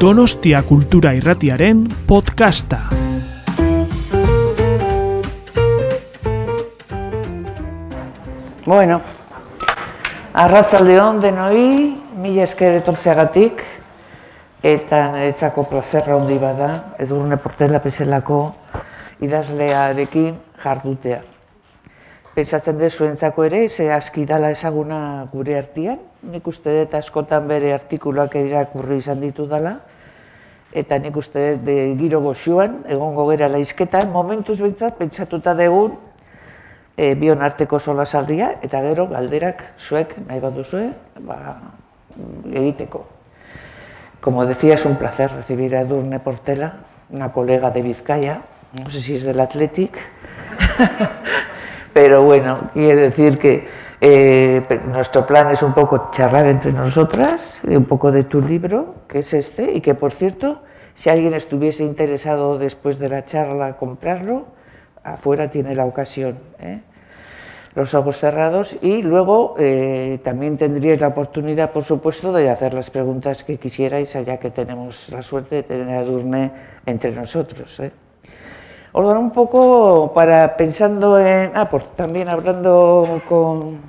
Donostia Kultura Irratiaren podcasta. Bueno, arratzaldeon denoi, mila esker etortzeagatik, eta niretzako plazerra handi bada, edurne portela pezelako idazlearekin jardutea. Pentsatzen dut zuentzako ere, ze aski dala ezaguna gure artean, nik uste dut askotan bere artikuluak irakurri izan ditu dala, eta nik uste dut de giro goxuan, egongo gera laizketan, momentuz behintzat, pentsatuta dugun, e, bion arteko solasaldia, eta gero galderak zuek nahi bat duzue, ba, egiteko. Como decía, es un placer recibir a Edurne Portela, una colega de Vizcaya, no sé si es del Athletic, pero bueno, quiere decir que eh, nuestro plan es un poco charlar entre nosotras, un poco de tu libro, que es este, y que por cierto, si alguien estuviese interesado después de la charla comprarlo, afuera tiene la ocasión. ¿eh? Los ojos cerrados y luego eh, también tendríais la oportunidad, por supuesto, de hacer las preguntas que quisierais, allá que tenemos la suerte de tener a Durne entre nosotros. ¿eh? Os un poco para pensando en. Ah, pues también hablando con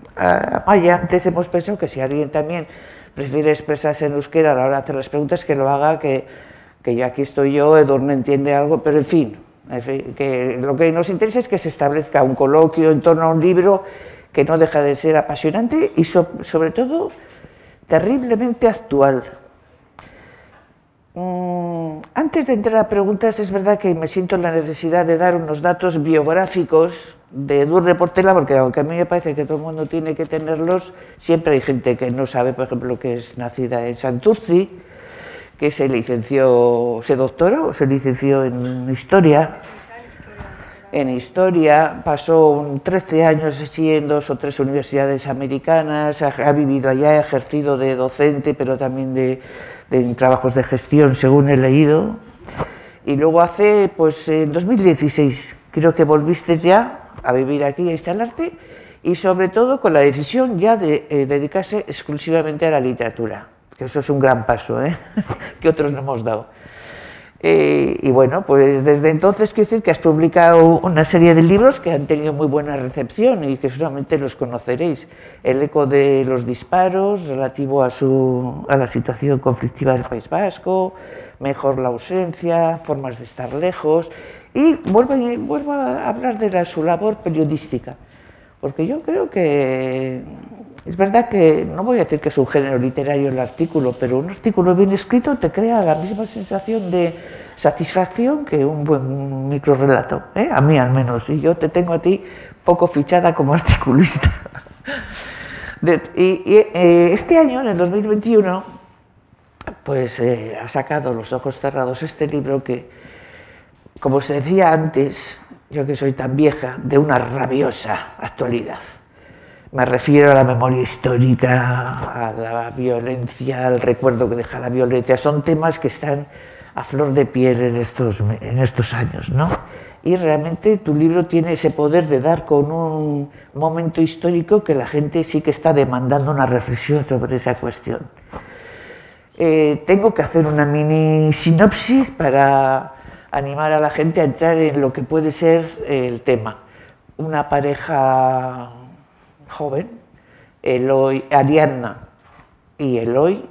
Maya, antes hemos pensado que si alguien también prefiere expresarse en euskera a la hora de hacer las preguntas, que lo haga, que, que ya aquí estoy yo, Edurne entiende algo, pero en fin, que lo que nos interesa es que se establezca un coloquio en torno a un libro que no deja de ser apasionante y sobre todo terriblemente actual. Mm, antes de entrar a preguntas, es verdad que me siento en la necesidad de dar unos datos biográficos de Edurne Portela, porque aunque a mí me parece que todo el mundo tiene que tenerlos, siempre hay gente que no sabe, por ejemplo, que es nacida en Santurci, que se licenció, se doctoró, se licenció en Historia. En Historia, pasó 13 años así en dos o tres universidades americanas, ha, vivido allá, ha ejercido de docente, pero también de, trabajos de gestión, según he leído. Y luego hace, pues en 2016, creo que volviste ya a vivir aquí, a instalarte, y sobre todo con la decisión ya de eh, dedicarse exclusivamente a la literatura que eso es un gran paso, ¿eh? que otros no hemos dado. Eh, y bueno, pues desde entonces quiero decir que has publicado una serie de libros que han tenido muy buena recepción y que solamente los conoceréis. El eco de los disparos relativo a, su, a la situación conflictiva del País Vasco, Mejor la ausencia, Formas de estar lejos. Y vuelvo, vuelvo a hablar de su labor periodística, porque yo creo que es verdad que no voy a decir que es un género literario el artículo, pero un artículo bien escrito te crea la misma sensación de satisfacción que un buen microrelato, ¿eh? a mí al menos, y yo te tengo a ti poco fichada como articulista. y, eh, este año, en el 2021, pues eh, ha sacado Los ojos cerrados este libro que, como se decía antes, yo que soy tan vieja, de una rabiosa actualidad. Me refiero a la memoria histórica, a la violencia, al recuerdo que deja la violencia. Son temas que están a flor de piel en estos, en estos años, ¿no? Y realmente tu libro tiene ese poder de dar con un momento histórico que la gente sí que está demandando una reflexión sobre esa cuestión. Eh, tengo que hacer una mini sinopsis para animar a la gente a entrar en lo que puede ser el tema. Una pareja joven, Eloy, Ariadna y Eloy,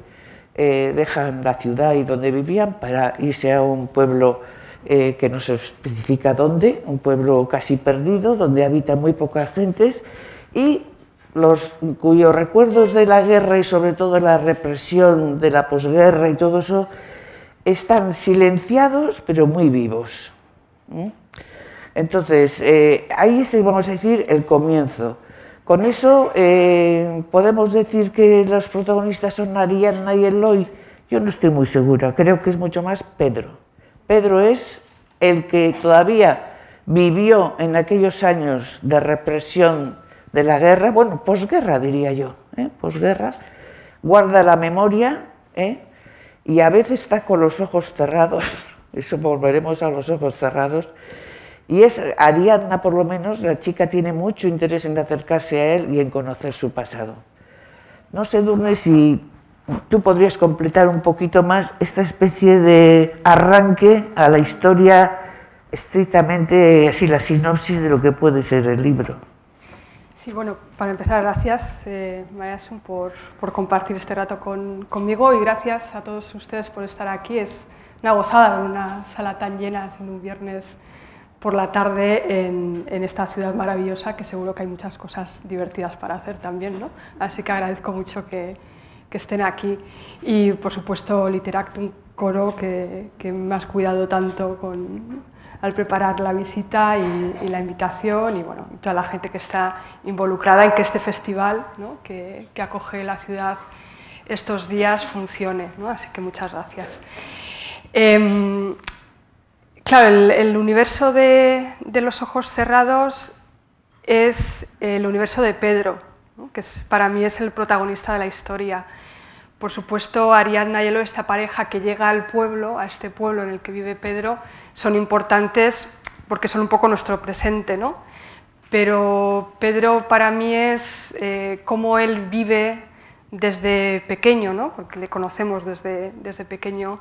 eh, dejan la ciudad y donde vivían para irse a un pueblo eh, que no se especifica dónde, un pueblo casi perdido, donde habitan muy pocas gentes y los cuyos recuerdos de la guerra y sobre todo la represión de la posguerra y todo eso están silenciados pero muy vivos. Entonces, eh, ahí es, vamos a decir, el comienzo. Con eso eh, podemos decir que los protagonistas son Ariadna y Eloy. Yo no estoy muy segura, creo que es mucho más Pedro. Pedro es el que todavía vivió en aquellos años de represión de la guerra, bueno, posguerra diría yo, ¿eh? posguerra, guarda la memoria ¿eh? y a veces está con los ojos cerrados, eso volveremos a los ojos cerrados, y es Ariadna, por lo menos, la chica tiene mucho interés en acercarse a él y en conocer su pasado. No sé, Durne, si tú podrías completar un poquito más esta especie de arranque a la historia estrictamente, así la sinopsis de lo que puede ser el libro. Sí, bueno, para empezar, gracias, eh, por, por, compartir este rato con, conmigo y gracias a todos ustedes por estar aquí. Es una gozada una sala tan llena en un viernes por la tarde en, esta ciudad maravillosa que seguro que hay muchas cosas divertidas para hacer también, ¿no? Así que agradezco mucho que, estén aquí y por supuesto Literactum Coro que, me has cuidado tanto con, al preparar la visita y, la invitación y bueno, toda la gente que está involucrada en que este festival ¿no? que, acoge la ciudad estos días funcione. ¿no? Así que muchas gracias. Eh, claro, el, universo de, los ojos cerrados es el universo de Pedro, que para mí es el protagonista de la historia. Por supuesto, Ariadna y Elo, esta pareja que llega al pueblo, a este pueblo en el que vive Pedro, son importantes porque son un poco nuestro presente, ¿no? Pero Pedro para mí es eh, cómo él vive desde pequeño, ¿no? porque le conocemos desde, desde pequeño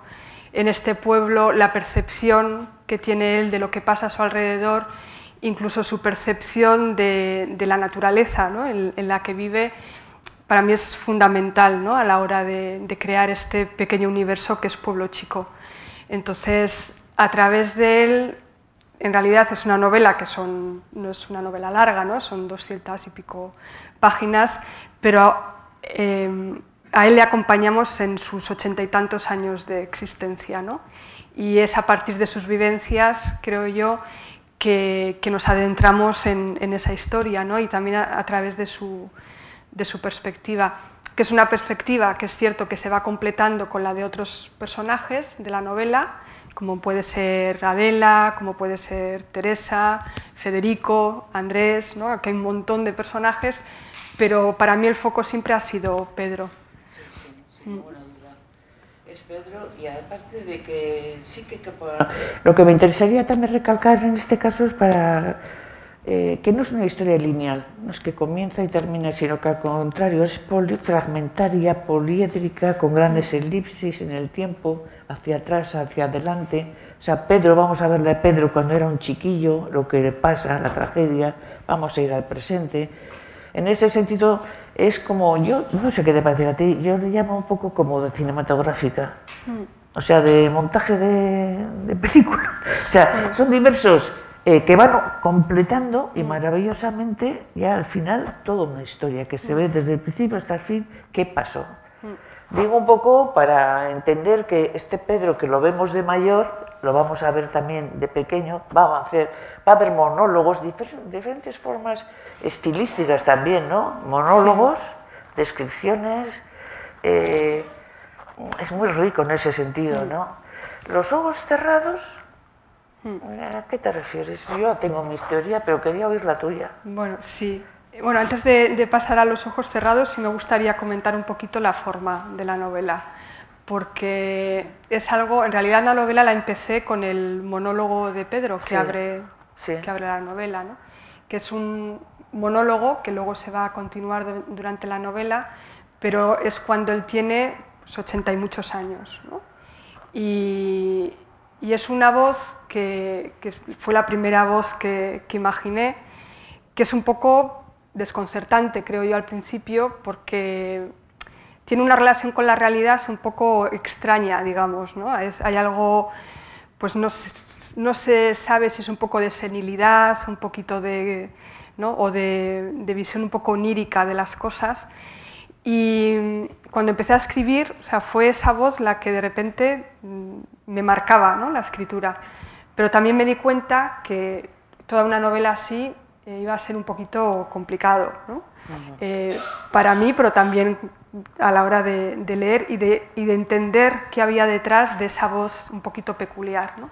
en este pueblo, la percepción que tiene él de lo que pasa a su alrededor, incluso su percepción de, de la naturaleza ¿no? en, en la que vive para mí es fundamental ¿no? a la hora de, de, crear este pequeño universo que es Pueblo Chico. Entonces, a través de él, en realidad es una novela que son, no es una novela larga, ¿no? son doscientas y pico páginas, pero eh, a él le acompañamos en sus ochenta y tantos años de existencia. ¿no? Y es a partir de sus vivencias, creo yo, que, que nos adentramos en, en, esa historia ¿no? y también a, a través de su de su perspectiva, que es una perspectiva que es cierto que se va completando con la de otros personajes de la novela, como puede ser Adela, como puede ser Teresa, Federico, Andrés, ¿no? aquí hay un montón de personajes, pero para mí el foco siempre ha sido Pedro. Sin ninguna duda. Es Pedro y aparte de que sí que... Lo que me interesaría también recalcar en este caso es para eh, que no es una historia lineal, no es que comienza y termina, sino que al contrario es polifragmentaria, poliédrica, con grandes elipsis en el tiempo, hacia atrás, hacia adelante. O sea, Pedro, vamos a verle a Pedro cuando era un chiquillo, lo que le pasa, la tragedia, vamos a ir al presente. En ese sentido, es como, yo no sé qué te parece a ti, yo le llamo un poco como de cinematográfica. O sea, de montaje de, de película. O sea, son diversos eh, que van completando y maravillosamente ya al final toda una historia que se ve desde el principio hasta el fin qué pasó. Digo un poco para entender que este Pedro que lo vemos de mayor, lo vamos a ver también de pequeño, va a hacer, va a haber monólogos, diferentes formas estilísticas también, ¿no? Monólogos, sí. descripciones, eh, es muy rico en ese sentido, ¿no? Los ojos cerrados ¿A qué te refieres? Yo tengo mis teorías, pero quería oír la tuya. Bueno, sí. Bueno, antes de, de, pasar a los ojos cerrados, sí me gustaría comentar un poquito la forma de la novela, porque es algo, en realidad la novela la empecé con el monólogo de Pedro, que, sí. abre, sí. que abre la novela, ¿no? que es un monólogo que luego se va a continuar durante la novela, pero es cuando él tiene pues, 80 y muchos años. Y, es una voz que, fue la primera voz que, imaginé, que es un poco desconcertante, creo yo, al principio, porque tiene una relación con la realidad un poco extraña, digamos. hay algo, pues no se sabe si es un poco de senilidad, un poquito de, ¿no? o de, de visión un poco onírica de las cosas. Y cuando empecé a escribir, o sea, fue esa voz la que de repente mm, me marcaba ¿no? la escritura. Pero también me di cuenta que toda una novela así eh, iba a ser un poquito complicado, eh, para mí, pero también a la hora de, de leer y de, y de, entender qué había detrás de esa voz un poquito peculiar. ¿no?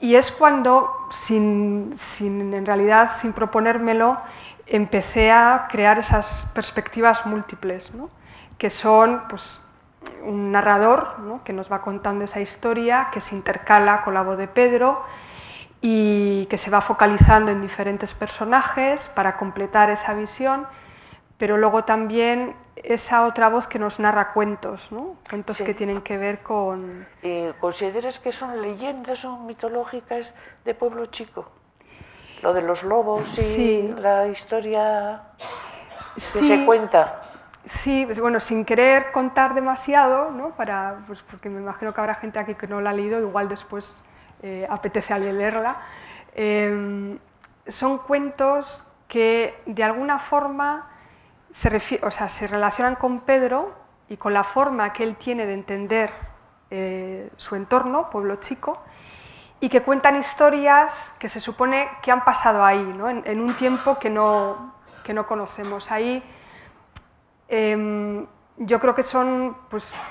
Y es cuando, sin, sin, en realidad, sin proponérmelo, empecé a crear esas perspectivas múltiples, ¿no? que son pues, un narrador ¿no? que nos va contando esa historia, que se intercala con la voz de Pedro y que se va focalizando en diferentes personajes para completar esa visión, pero luego también esa otra voz que nos narra cuentos, ¿no? cuentos Sí. que tienen que ver con... Eh, ¿Consideras que son leyendas, son mitológicas de pueblo chico? Lo de los lobos y Sí. la historia que Sí, se cuenta. Sí, pues, bueno, sin querer contar demasiado, ¿no? Para, pues, porque me imagino que habrá gente aquí que no la ha leído, igual después eh, apetece a leerla. Eh, son cuentos que de alguna forma se, o sea, se relacionan con Pedro y con la forma que él tiene de entender eh, su entorno, pueblo chico, y que cuentan historias que se supone que han pasado ahí, ¿no? en, un tiempo que no, que no conocemos. Ahí Em, yo creo que son, pues,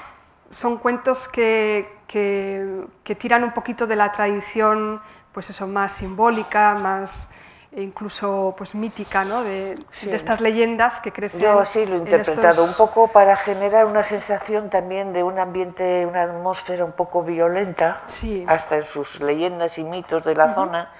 son cuentos que, que- que tiran un poquito de la tradición pues eso, más simbólica, más e incluso pues, mítica, ¿no? de, Sí. de estas leyendas que crecen. Yo así lo he interpretado, estos- un poco para generar una sensación también de un ambiente, una atmósfera un poco violenta, Sí. hasta en sus leyendas y mitos de la zona,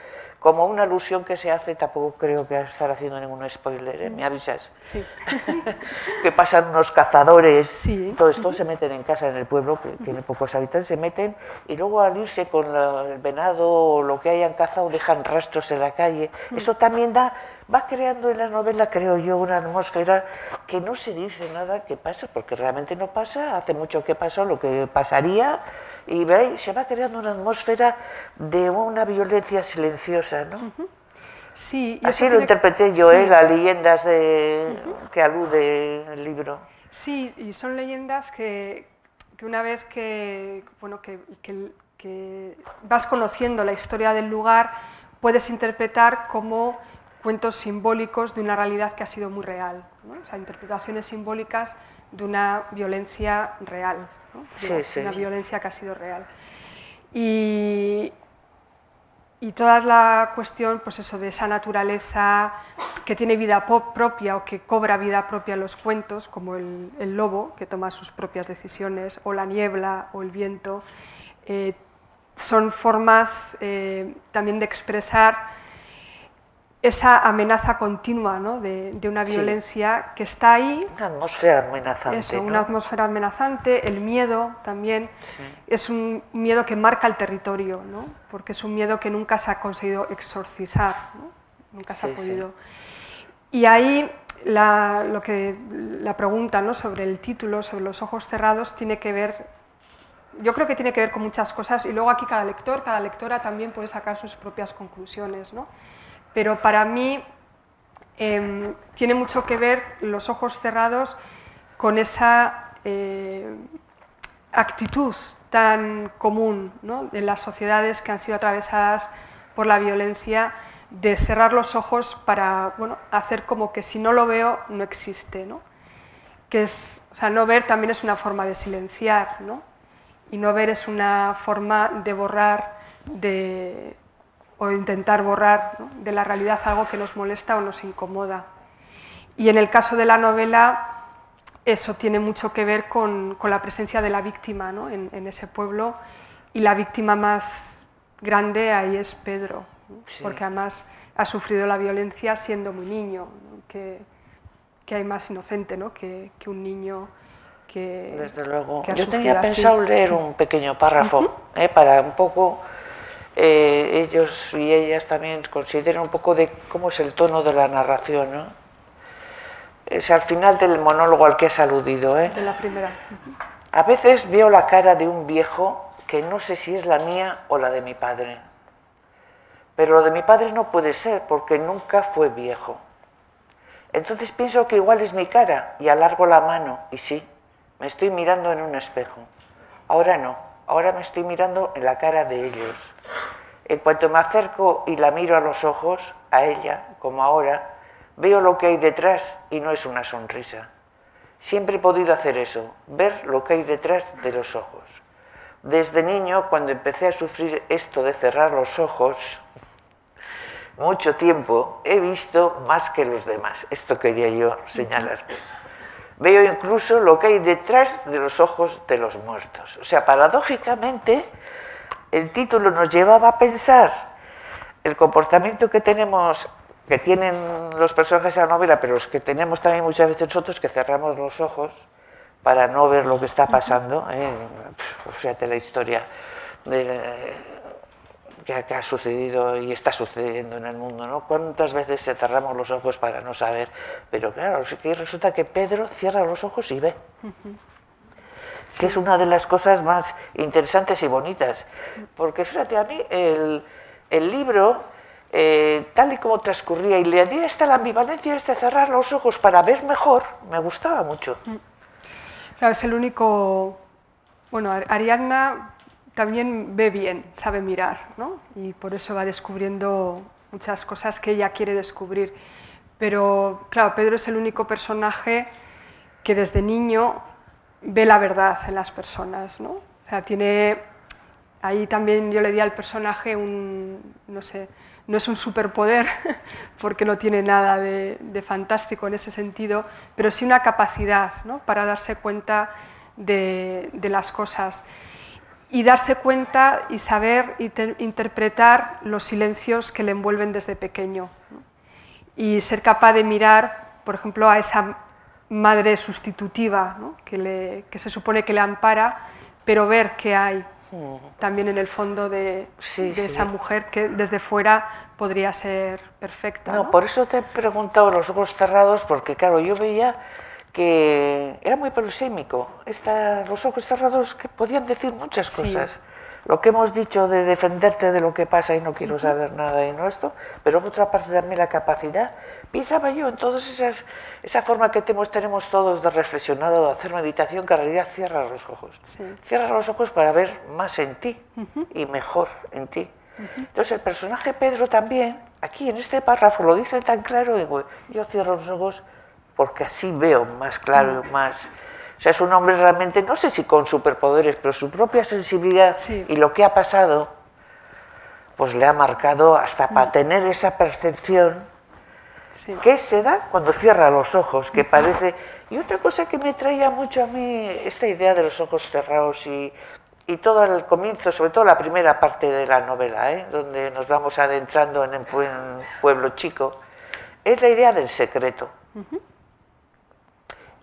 como una alusión que se hace, tampoco creo que estar haciendo ningún spoiler, ¿eh? me avisas, Sí. que pasan unos cazadores, Sí. todo esto se meten en casa en el pueblo, que tiene pocos habitantes, se meten y luego al irse con la- el venado o lo que hayan cazado dejan rastros en la calle. Eso también da, va creando en la novela, creo yo, una atmósfera que no se dice nada que pasa, porque realmente no pasa, hace mucho que pasó lo que pasaría, y se va creando una atmósfera de una violencia silenciosa, ¿no? Sí, Así lo tiene- interpreté yo, sí. ¿eh? las leyendas de, que alude el libro. Sí, y son leyendas que, que una vez que, bueno, que, que- que vas conociendo la historia del lugar, puedes interpretar como cuentos simbólicos de una realidad que ha sido muy real, ¿no? o sea, interpretaciones simbólicas de una violencia real, ¿no? de Sí, una- sí. una violencia que ha sido real. Y, y toda la cuestión, pues eso, de esa naturaleza que tiene vida propia o que cobra vida propia en los cuentos, como el, el lobo, que toma sus propias decisiones, o la niebla, o el viento, eh, son formas eh, también de expresar esa amenaza continua ¿no? de, de una Sí. violencia que está ahí, Una atmósfera amenazante. eso, ¿no? una atmósfera amenazante, el miedo también Sí. es un miedo que marca el territorio, ¿no? porque es un miedo que nunca se ha conseguido exorcizar, nunca se Sí, ha sí. podido. Y ahí la, lo que, la pregunta ¿no? sobre el título, sobre los ojos cerrados, tiene que ver, yo creo que tiene que ver con muchas cosas y luego aquí cada lector, cada lectora también puede sacar sus propias conclusiones. ¿no? Pero para mí em, tiene mucho que ver los ojos cerrados con esa eh, actitud tan común ¿no? en las sociedades que han sido atravesadas por la violencia de cerrar los ojos para bueno, hacer como que si no lo veo no existe. ¿no? Que es, o sea, no ver también es una forma de silenciar, ¿no? y no ver es una forma de borrar de, o intentar borrar ¿no? de la realidad algo que nos molesta o nos incomoda. Y en el caso de la novela, eso tiene mucho que ver con, con la presencia de la víctima ¿no? en, en ese pueblo y la víctima más grande ahí es Pedro, ¿no? Sí. porque además ha sufrido la violencia siendo muy niño, que, que hay más inocente ¿no? que, que un niño que... Desde luego. que ha Yo tenía así. pensado leer un pequeño párrafo ¿eh? para un poco, eh, ellos y ellas también consideran un poco de cómo es el tono de la narración. ¿no? Es al final del monólogo al que has aludido. ¿eh? De la primera. A veces veo la cara de un viejo que no sé si es la mía o la de mi padre. Pero lo de mi padre no puede ser porque nunca fue viejo. Entonces pienso que igual es mi cara y alargo la mano y sí, me estoy mirando en un espejo. Ahora no, ahora me estoy mirando en la cara de ellos. En cuanto me acerco y la miro a los ojos, a ella, como ahora, veo lo que hay detrás y no es una sonrisa. Siempre he podido hacer eso, ver lo que hay detrás de los ojos. Desde niño, cuando empecé a sufrir esto de cerrar los ojos, mucho tiempo he visto más que los demás. Esto quería yo señalarte. Veo incluso lo que hay detrás de los ojos de los muertos. O sea, paradójicamente, el título nos llevaba a pensar el comportamiento que tenemos que tienen los personajes de la novela, pero los que tenemos también muchas veces nosotros, que cerramos los ojos para no ver lo que está pasando. ¿eh? Fíjate la historia de, que, ha sucedido y está sucediendo en el mundo, ¿no? ¿Cuántas veces se cerramos los ojos para no saber? Pero claro, resulta que Pedro cierra los ojos y ve. Que es una de las cosas más interesantes y bonitas. Porque fíjate, a mí el, el libro, eh, tal y como transcurría, y le había esta la ambivalencia de cerrar los ojos para ver mejor, me gustaba mucho. Claro, es el único... Bueno, Ariadna también ve bien, sabe mirar, ¿no? Y por eso va descubriendo muchas cosas que ella quiere descubrir. Pero, claro, Pedro es el único personaje que desde niño ve la verdad en las personas, ¿no? O sea, tiene... Ahí también yo le di al personaje un, no sé, no es un superpoder, porque no tiene nada de, fantástico en ese sentido, pero sí una capacidad ¿no? para darse cuenta de, de las cosas y darse cuenta y saber interpretar los silencios que le envuelven desde pequeño. Y ser capaz de mirar, por ejemplo, a esa madre sustitutiva que, se supone que le ampara, pero ver qué hay también en el fondo de, esa mujer que desde fuera podría ser perfecta. No, por eso te he preguntado los ojos cerrados, porque claro, yo veía que era muy polisémico. los ojos cerrados que podían decir muchas cosas. Lo que hemos dicho de defenderte de lo que pasa y no quiero saber nada y no esto, pero por otra parte también la capacidad. Pensaba yo en todas esas, esa forma que tenemos, tenemos todos de reflexionar o de hacer meditación, que en realidad cierra los ojos. Cierra los ojos para ver más en ti y mejor en ti. Entonces el personaje Pedro también, aquí en este párrafo lo dice tan claro, digo, yo cierro los ojos porque así veo más claro, más... O sea, es un hombre realmente, no sé si con superpoderes, pero su propia sensibilidad y lo que ha pasado, pues le ha marcado hasta para mm. tener esa percepción que se da cuando cierra los ojos, que parece... Y otra cosa que me traía mucho a mí, esta idea de los ojos cerrados y, y todo el comienzo, sobre todo la primera parte de la novela, ¿eh? donde nos vamos adentrando en un pueblo chico, es la idea del secreto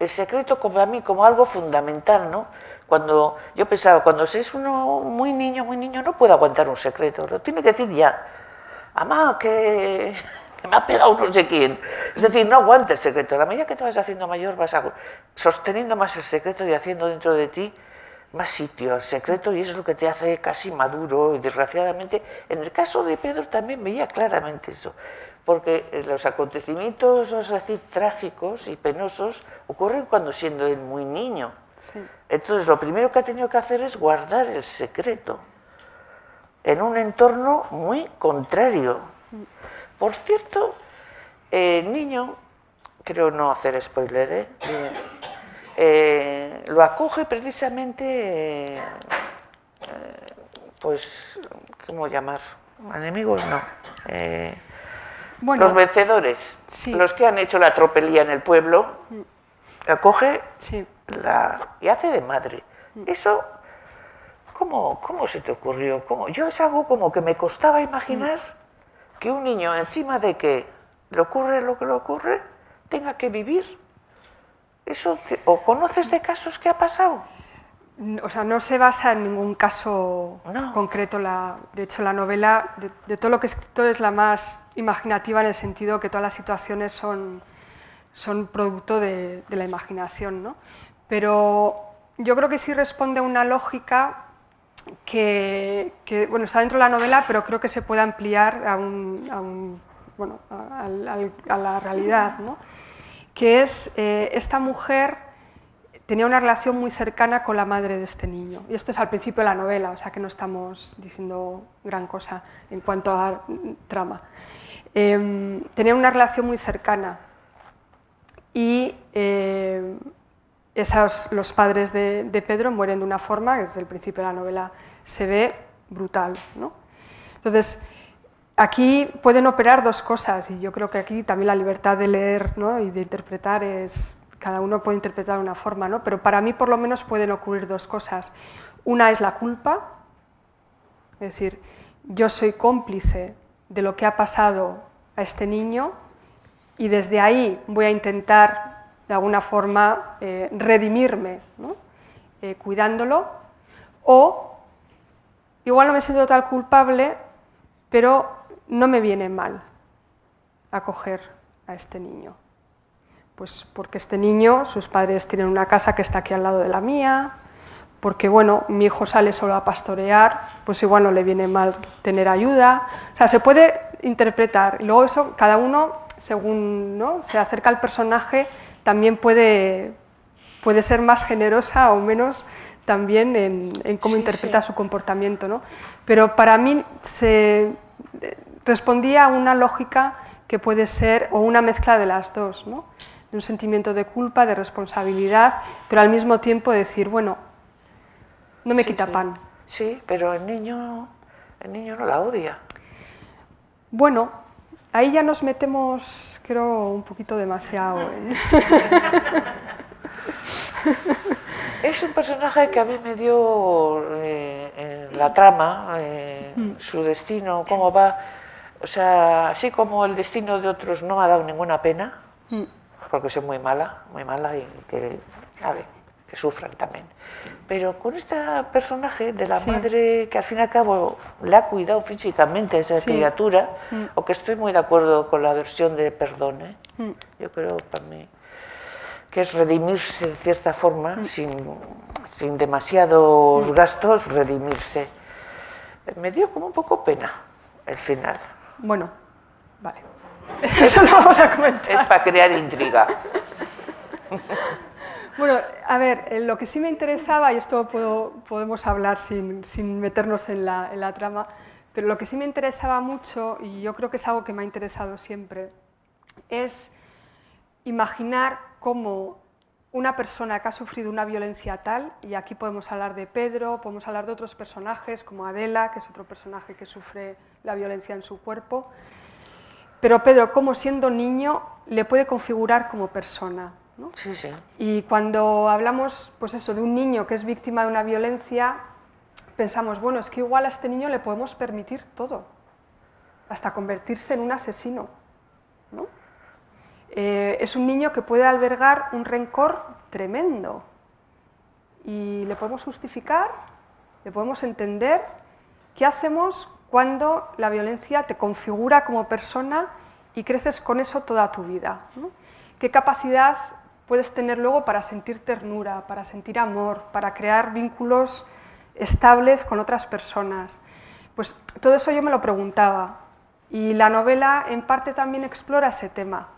el secreto como a mí como algo fundamental, ¿no? Cuando yo pensaba, cuando es uno muy niño, muy niño, no puede aguantar un secreto, lo tiene que decir ya. Amá, que, me ha pegado no sé quién. Es decir, no aguanta el secreto. A la medida que te vas haciendo mayor, vas sosteniendo más el secreto y haciendo dentro de ti más sitio al secreto y eso es lo que te hace casi maduro y desgraciadamente en el caso de Pedro también veía claramente eso porque eh, los acontecimientos, vamos a decir, trágicos y penosos ocurren cuando siendo él muy niño. Entonces, lo primero que ha tenido que hacer es guardar el secreto en un entorno muy contrario. Por cierto, el niño, creo no hacer spoiler, ¿eh? Eh, lo acoge precisamente, pues, ¿cómo llamar? ¿Enemigos? No los vencedores, los que han hecho la tropelía en el pueblo, acoge la, y hace de madre. Eso, ¿cómo, ¿cómo se te ocurrió? ¿Cómo? Yo es algo como que me costaba imaginar que un niño, encima de que le ocurre lo que le ocurre, tenga que vivir. Eso, ¿O conoces de casos que ha pasado? O sea, no se basa en ningún caso concreto. La, de hecho, la novela, de, todo lo que he escrito, es la más imaginativa en el sentido que todas las situaciones son, son producto de, la imaginación. ¿no? Pero yo creo que sí responde a una lógica que, bueno, está dentro de la novela, pero creo que se puede ampliar a, un, bueno, a, la realidad, ¿no? que es eh, esta mujer tenía una relación muy cercana con la madre de este niño. Y esto es al principio de la novela, o sea que no estamos diciendo gran cosa en cuanto a trama. Em, tenía una relación muy cercana y eh, esos, los padres de, Pedro mueren de una forma que desde el principio de la novela se ve brutal. ¿no? Entonces, aquí pueden operar dos cosas y yo creo que aquí también la libertad de leer ¿no? y de interpretar es, cada uno puede interpretar de una forma, ¿no? pero para mí por lo menos pueden ocurrir dos cosas. Una es la culpa, es decir, yo soy cómplice de lo que ha pasado a este niño y desde ahí voy a intentar, de alguna forma, eh, redimirme, eh, cuidándolo, o igual no me siento tal culpable, pero no me viene mal acoger a este niño. Pues porque este niño, sus padres tienen una casa que está aquí al lado de la mía, porque bueno, mi hijo sale solo a pastorear, pues igual no le viene mal tener ayuda. O sea, se puede interpretar. Y luego eso, cada uno, según ¿no? se acerca al personaje, también puede, puede ser más generosa o menos también en, cómo interpreta su comportamiento. ¿no? Pero para mí se respondía a una lógica que puede ser, o una mezcla de las dos, ¿no? De un sentimiento de culpa, de responsabilidad, pero al mismo tiempo decir, bueno, no me quita pan. Sí, pero el niño, el niño no la odia. Bueno, ahí ya nos metemos, creo, un poquito demasiado en... Es un personaje que a mí me dio eh, la trama, eh, mm. su destino, cómo va. O sea, así como el destino de otros no me ha dado ninguna pena, mm. Porque soy muy mala, muy mala y que, a ver, que sufran también. Pero con este personaje de la madre que al fin y al cabo le ha cuidado físicamente a esa criatura, mm. o que estoy muy de acuerdo con la versión de perdón, ¿eh? mm. yo creo para mí que es redimirse de cierta forma, mm. sin, sin, demasiados gastos, redimirse. Me dio como un poco pena el final. Bueno, vale. Eso lo vamos a comentar. Es para crear intriga. Bueno, a ver, eh, lo que sí me interesaba, y esto podemos hablar sin, meternos en la, trama, pero lo que sí me interesaba mucho, y yo creo que es algo que me ha interesado siempre, es imaginar cómo una persona que ha sufrido una violencia tal, y aquí podemos hablar de Pedro, podemos hablar de otros personajes como Adela, que es otro personaje que sufre la violencia en su cuerpo, pero Pedro, como siendo niño, le puede configurar como persona. Sí, sí. Y cuando hablamos pues eso, de un niño que es víctima de una violencia, pensamos, bueno, es que igual a este niño le podemos permitir todo, hasta convertirse en un asesino. Eh, es un niño que puede albergar un rencor tremendo y le podemos justificar, le podemos entender. ¿Qué hacemos cuando la violencia te configura como persona y creces con eso toda tu vida? ¿Qué capacidad puedes tener luego para sentir ternura, para sentir amor, para crear vínculos estables con otras personas. Pues todo eso yo me lo preguntaba y la novela en parte también explora ese tema.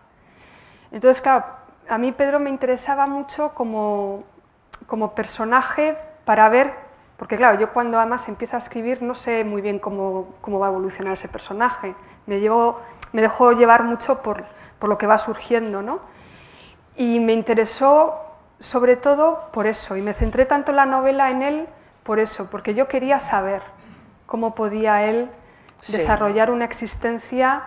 Entonces, claro, a mí Pedro me interesaba mucho como, como personaje para ver, porque claro, yo cuando además empiezo a escribir no sé muy bien cómo, cómo va a evolucionar ese personaje. Me, llevo, me dejo llevar mucho por, por lo que va surgiendo, ¿no? Y me interesó sobre todo por eso, y me centré tanto en la novela en él por eso, porque yo quería saber cómo podía él desarrollar una existencia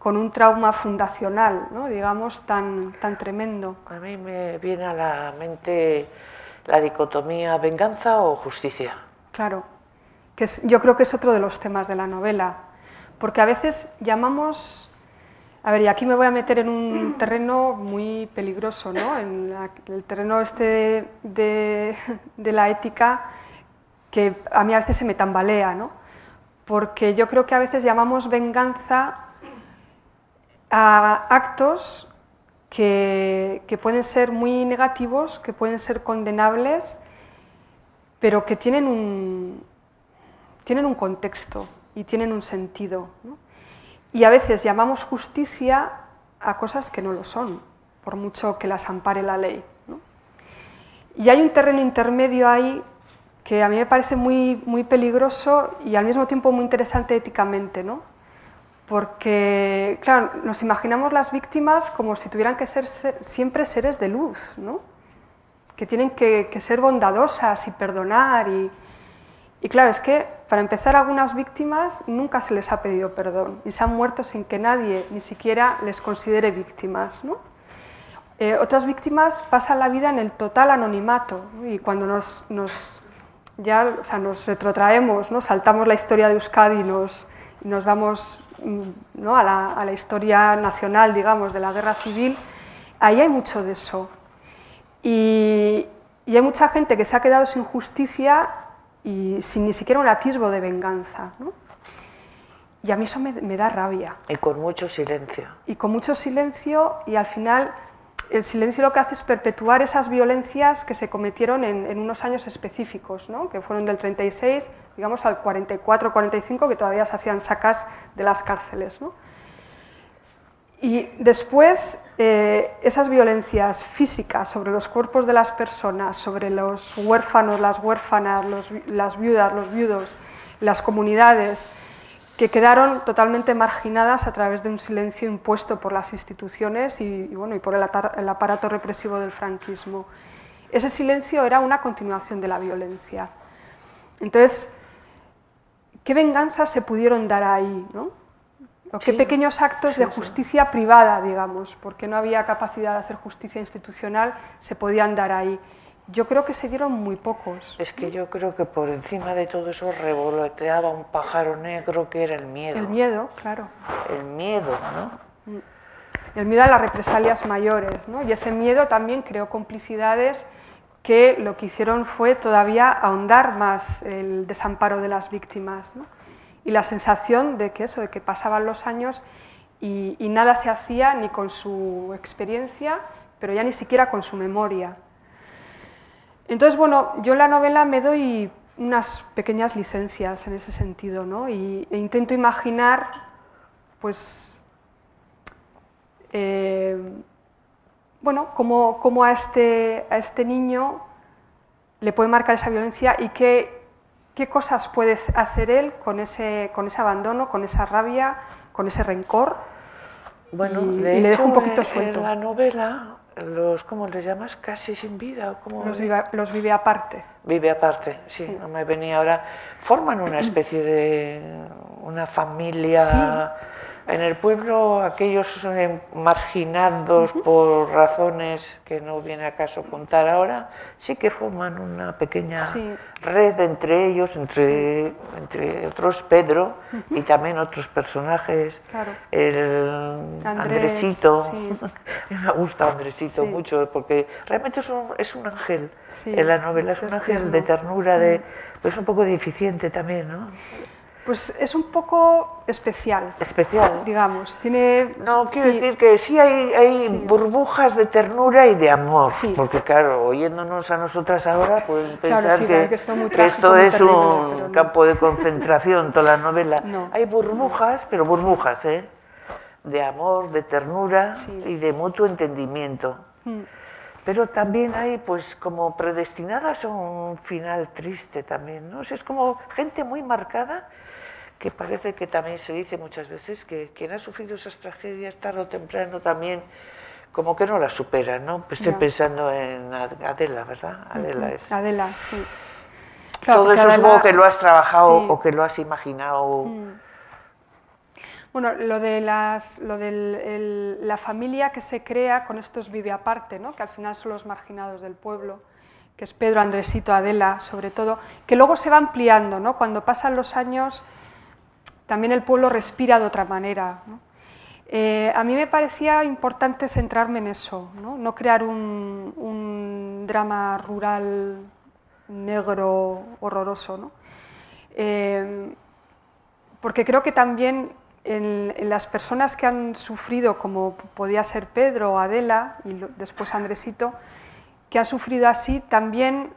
con un trauma fundacional, ¿no? digamos, tan, tan tremendo. A mí me viene a la mente la dicotomía venganza o justicia. Claro, que yo creo que es otro de los temas de la novela, porque a veces llamamos a ver, y aquí me voy a meter en un terreno muy peligroso, ¿no? En el terreno este de, la ética que a mí a veces se me tambalea, ¿no? Porque yo creo que a veces llamamos venganza a actos que, pueden ser muy negativos, que pueden ser condenables, pero que tienen un, tienen un contexto y tienen un sentido. Y a veces llamamos justicia a cosas que no lo son, por mucho que las ampare la ley. Y hay un terreno intermedio ahí que a mí me parece muy, muy peligroso y al mismo tiempo muy interesante éticamente, ¿no? Porque claro, nos imaginamos las víctimas como si tuvieran que ser siempre seres de luz, ¿no? que tienen que, que ser bondadosas y perdonar y, y claro, es que para empezar algunas víctimas nunca se les ha pedido perdón y se han muerto sin que nadie ni siquiera les considere víctimas. ¿no? Eh, otras víctimas pasan la vida en el total anonimato y cuando nos, nos ya, o sea, nos retrotraemos, ¿no? saltamos la historia de Euskadi y nos, nos vamos ¿no? a, la, a la historia nacional, digamos, de la guerra civil, ahí hay mucho de eso. Y, y hay mucha gente que se ha quedado sin justicia y sin ni siquiera un atisbo de venganza. ¿no? Y a mí eso me, me, da rabia. Y con mucho silencio. Y con mucho silencio y al final el silencio lo que hace es perpetuar esas violencias que se cometieron en, en unos años específicos, ¿no? que fueron del 36, digamos, al 44-45, que todavía se hacían sacas de las cárceles. ¿no? Y después, eh, esas violencias físicas sobre los cuerpos de las personas, sobre los huérfanos, las huérfanas, los, las viudas, los viudos, las comunidades, que quedaron totalmente marginadas a través de un silencio impuesto por las instituciones y, bueno, y por el aparato represivo del franquismo. Ese silencio era una continuación de la violencia. Entonces, ¿qué venganzas se pudieron dar ahí? ¿no? o qué sí, pequeños actos sí, de justicia sí. privada, digamos, porque no había capacidad de hacer justicia institucional, se podían dar ahí. Yo creo que se dieron muy pocos. Es que yo creo que por encima de todo eso revoloteaba un pájaro negro que era el miedo. El miedo, claro. El miedo, ¿no? Mm. El miedo a las represalias mayores, ¿no? Y ese miedo también creó complicidades que lo que hicieron fue todavía ahondar más el desamparo de las víctimas, ¿no? y la sensación de que eso, de que pasaban los años y, y, nada se hacía ni con su experiencia, pero ya ni siquiera con su memoria. Entonces, bueno, yo en la novela me doy unas pequeñas licencias en ese sentido, ¿no? Y, e intento imaginar, pues, eh, bueno, cómo, cómo a, este, a este niño le puede marcar esa violencia y qué, qué cosas puede hacer él con ese, con ese abandono, con esa rabia, con ese rencor. Bueno, y, de y le dejo un poquito suelto. En la novela, los, ¿cómo les llamas? Casi sin vida. ¿o cómo? Los, vive, los vive aparte. Vive aparte, sí, sí, no me venía ahora. Forman una especie de una familia. Sí. En el pueblo, aquellos eh, marginados uh -huh. por razones que no viene a caso contar ahora, sí que forman una pequeña sí. red entre ellos, entre, sí. entre otros Pedro uh -huh. y también otros personajes. Claro. El Andrés, Andresito, me gusta Andresito mucho porque realmente es un, es un ángel. En la novela es un ángel de ternura, de, pues un poco deficiente también, ¿no? Pues es un poco especial. Especial. Digamos, tiene... No, quiero sí. decir que sí hay, hay sí. burbujas de ternura y de amor. Sí. Porque claro, oyéndonos a nosotras ahora pueden pensar claro, que, que, esto, que esto es terrible, un no. campo de concentración, toda la novela. No. Hay burbujas, pero burbujas, ¿eh? De amor, de ternura y de mutuo entendimiento. Mm. Pero también hay, pues, como predestinadas a un final triste también, ¿no? O sea, es como gente muy marcada que parece que también se dice muchas veces que quien ha sufrido esas tragedias tarde o temprano también como que no las supera, ¿no? Pues estoy Ya. pensando en Adela, ¿verdad? Adela es... Adela, sí. Todo porque eso es como que lo has trabajado sí. o que lo has imaginado. Mm. Bueno, lo de las, lo el- la familia que se crea con estos vive aparte, ¿no? que al final son los marginados del pueblo, que es Pedro, Andresito, Adela, sobre todo, que luego se va ampliando, ¿no? cuando pasan los años también el pueblo respira de otra manera. Eh, a mí me parecía importante centrarme en eso, no, no crear un, un drama rural negro horroroso. ¿no? Eh, porque creo que también en, en, las personas que han sufrido, como podía ser Pedro o Adela y lo, después Andresito, que han sufrido así, también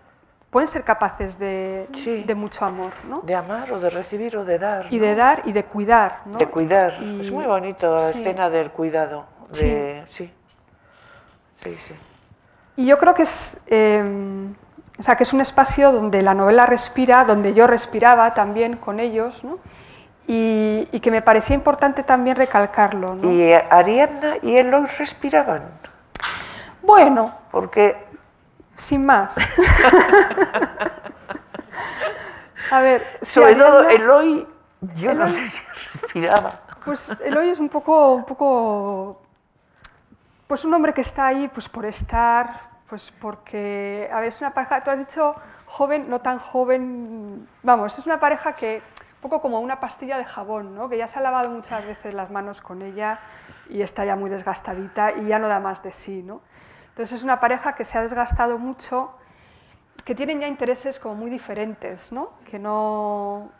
pueden ser capaces de, Sí. de mucho amor. ¿no? De amar o de recibir o de dar. Y ¿no? de dar y de cuidar. ¿no? De cuidar. Y- Es muy bonito la sí. escena del cuidado. De... Sí. Sí, sí. Y yo creo que es, eh, o sea, que es un espacio donde la novela respira, donde yo respiraba también con ellos, ¿no? Y, y que me parecía importante también recalcarlo. ¿no? Y Ariadna y Eloy respiraban. Bueno, Porque sin más. A ver, si sobre todo Ariadna- Eloy, yo no sé si respiraba. Pues Eloy es un poco, un poco, pues un hombre que está ahí, pues por estar, pues porque, a ver, es una pareja, tú has dicho joven, no tan joven, vamos, es una pareja que un poco como una pastilla de jabón, ¿no? que ya se ha lavado muchas veces las manos con ella y está ya muy desgastadita y ya no da más de sí. ¿no? Entonces es una pareja que se ha desgastado mucho, que tienen ya intereses como muy diferentes, ¿no? que no,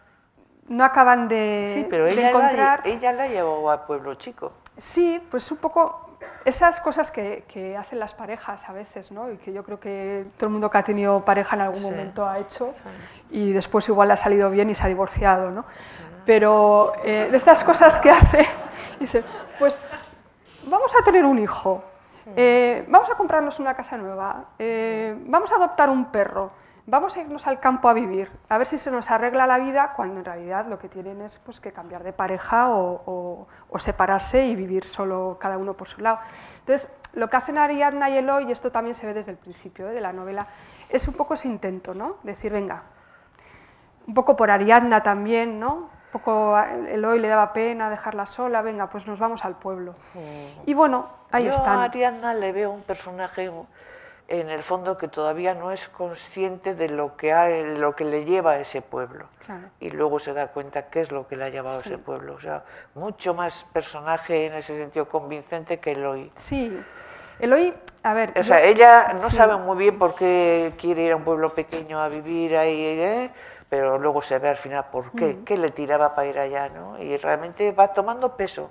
no acaban de, Sí, pero de ella, encontrar... la, ella la llevó a Pueblo Chico. Sí, pues un poco esas cosas que, que hacen las parejas a veces, ¿no? Y que yo creo que todo el mundo que ha tenido pareja en algún Sí. momento ha hecho y después igual ha salido bien y se ha divorciado, ¿no? Pero eh, de estas cosas que hace, dice, pues vamos a tener un hijo, eh, vamos a comprarnos una casa nueva, eh, vamos a adoptar un perro, vamos a irnos al campo a vivir, a ver si se nos arregla la vida, cuando en realidad lo que tienen es pues, que cambiar de pareja o, o- o separarse y vivir solo cada uno por su lado. Entonces, lo que hacen Ariadna y Eloy, y esto también se ve desde el principio ¿eh? de la novela, es un poco ese intento, ¿no? Decir, venga, un poco por Ariadna también, ¿no? Un poco Eloy le daba pena dejarla sola, venga, pues nos vamos al pueblo. Y bueno, ahí Yo están. a Ariadna le veo un personaje en el fondo que todavía no es consciente de lo que, ha- de lo que le lleva a ese pueblo. Claro. Y luego se da cuenta qué es lo que le ha llevado Sí. a ese pueblo. O sea, mucho más personaje en ese sentido convincente que Eloy. Sí, Eloy, a ver. O sea, yo- ella no sí. sabe muy bien por qué quiere ir a un pueblo pequeño a vivir ahí, ¿eh? Pero luego se ve al final por qué, qué le tiraba para ir allá, ¿no? Y realmente va tomando peso.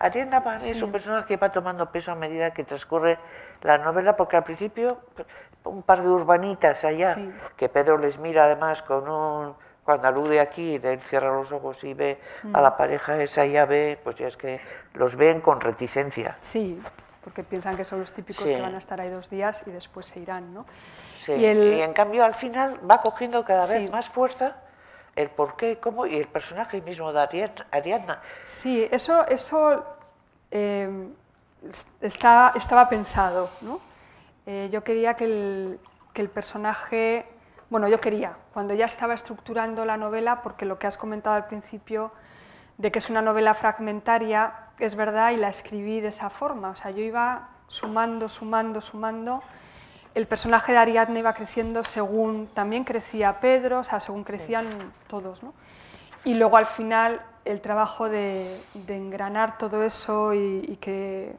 Ariadna para mí es un personaje que va tomando peso a medida que transcurre la novela, porque al principio un par de urbanitas allá, Sí. que Pedro les mira además con un... Cuando alude aquí, de él cierra los ojos y ve Mm. a la pareja esa, ya ve, pues ya es que los ven con reticencia. Sí, porque piensan que son los típicos Sí. que van a estar ahí dos días y después se irán, ¿no? Sí, Y el- y en cambio al final va cogiendo cada vez Sí. más fuerza el por qué, cómo y el personaje mismo de Ariadna. Sí, eso, eso eh, es- está, estaba pensado, ¿no? Eh, yo quería que el, que el personaje, bueno, yo quería, cuando ya estaba estructurando la novela, porque lo que has comentado al principio, de que es una novela fragmentaria, es verdad, y la escribí de esa forma, o sea, yo iba sumando, sumando, sumando, el personaje de Ariadna iba creciendo según también crecía Pedro, o sea, según crecían todos, ¿no? Y luego al final el trabajo de, de engranar todo eso y, y que,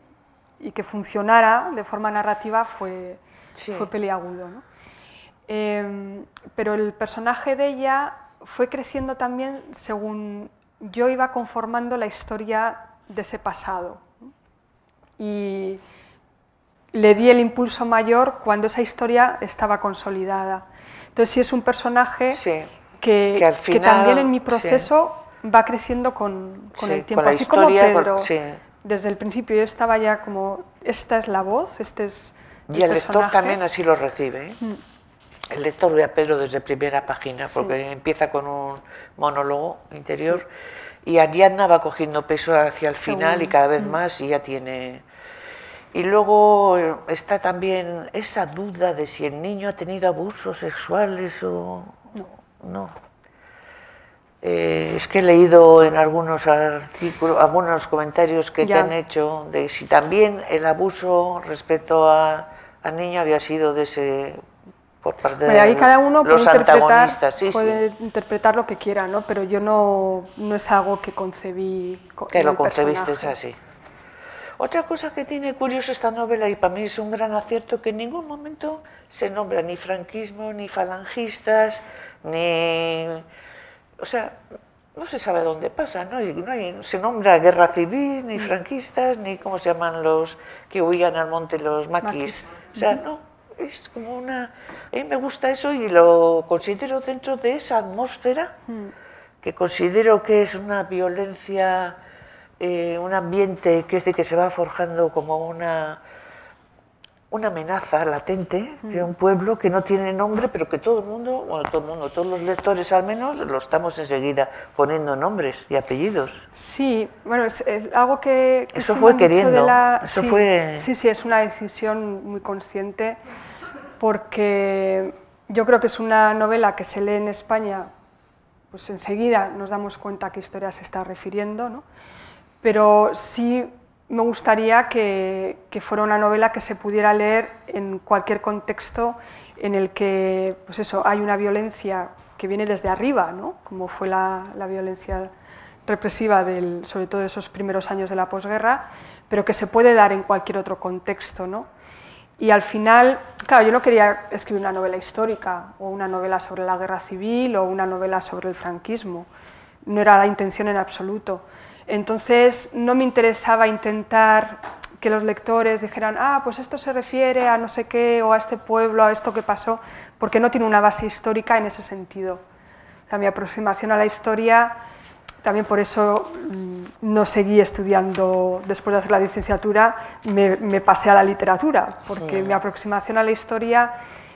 y que funcionara de forma narrativa fue, Sí. fue peliagudo. ¿no? Em, pero el personaje de ella fue creciendo también según yo iba conformando la historia de ese pasado. ¿no? Y le di el impulso mayor cuando esa historia estaba consolidada. Entonces sí es un personaje Sí. que, Que al que final, también en mi sí. proceso va creciendo con, con Sí, el tiempo. con Así historia, como con- Pedro, sí. desde el principio yo estaba ya como, esta es la voz, este es Y el lector también así lo recibe. ¿eh? Mm. El lector ve a Pedro desde primera página, porque empieza con un monólogo interior y Ariadna va cogiendo peso hacia el Según. final y cada vez Mm. más y ya tiene... Y luego está también esa duda de si el niño ha tenido abusos sexuales o no. Eh, es que he leído en algunos artículos, algunos comentarios que te Ya. han hecho de si también el abuso respecto a, al niño había sido de ese por parte Bueno, ahí de cada uno los puede, interpretar, antagonistas, sí, sí. puede interpretar lo que quiera, ¿no? pero yo no, no es algo que concebí. co- que lo concebiste personaje. así. Otra cosa que tiene curioso esta novela y para mí es un gran acierto que en ningún momento se nombra ni franquismo, ni falangistas, ni... O sea, no se sabe dónde pasa, ¿no? Y no hay- se nombra guerra civil, Mm. ni franquistas, ni cómo se llaman los que huían al monte, los maquis. Maquis. O sea, no, es como una... A mí me gusta eso y lo considero dentro de esa atmósfera Mm. que considero que es una violencia, eh, un ambiente que, que se va forjando como una, una amenaza latente de un pueblo que no tiene nombre, pero que todo el mundo, bueno, todo el mundo, todos los lectores al menos, lo estamos enseguida poniendo nombres y apellidos. Sí, bueno, es, es algo que, que Eso fue de queriendo, la- eso sí, fue- Sí, sí, es una decisión muy consciente porque yo creo que es una novela que se lee en España, pues enseguida nos damos cuenta a qué historia se está refiriendo, ¿no? Pero sí me gustaría que, fuera una novela que se pudiera leer en cualquier contexto en el que pues eso, hay una violencia que viene desde arriba, ¿no? como fue la, violencia represiva, sobre todo de esos primeros años de la posguerra, pero que se puede dar en cualquier otro contexto. ¿no? Y al final, claro, yo no quería escribir una novela histórica o una novela sobre la guerra civil o una novela sobre el franquismo. No era la intención en absoluto. Entonces, no me interesaba intentar que los lectores dijeran, ah, pues esto se refiere a no sé qué, o a este pueblo, a esto que pasó, porque no tiene una base histórica en ese sentido. O sea, mi aproximación a la historia, también por eso mm, no seguí estudiando, después de hacer la licenciatura, me, me pasé a la literatura, porque mi aproximación a la historia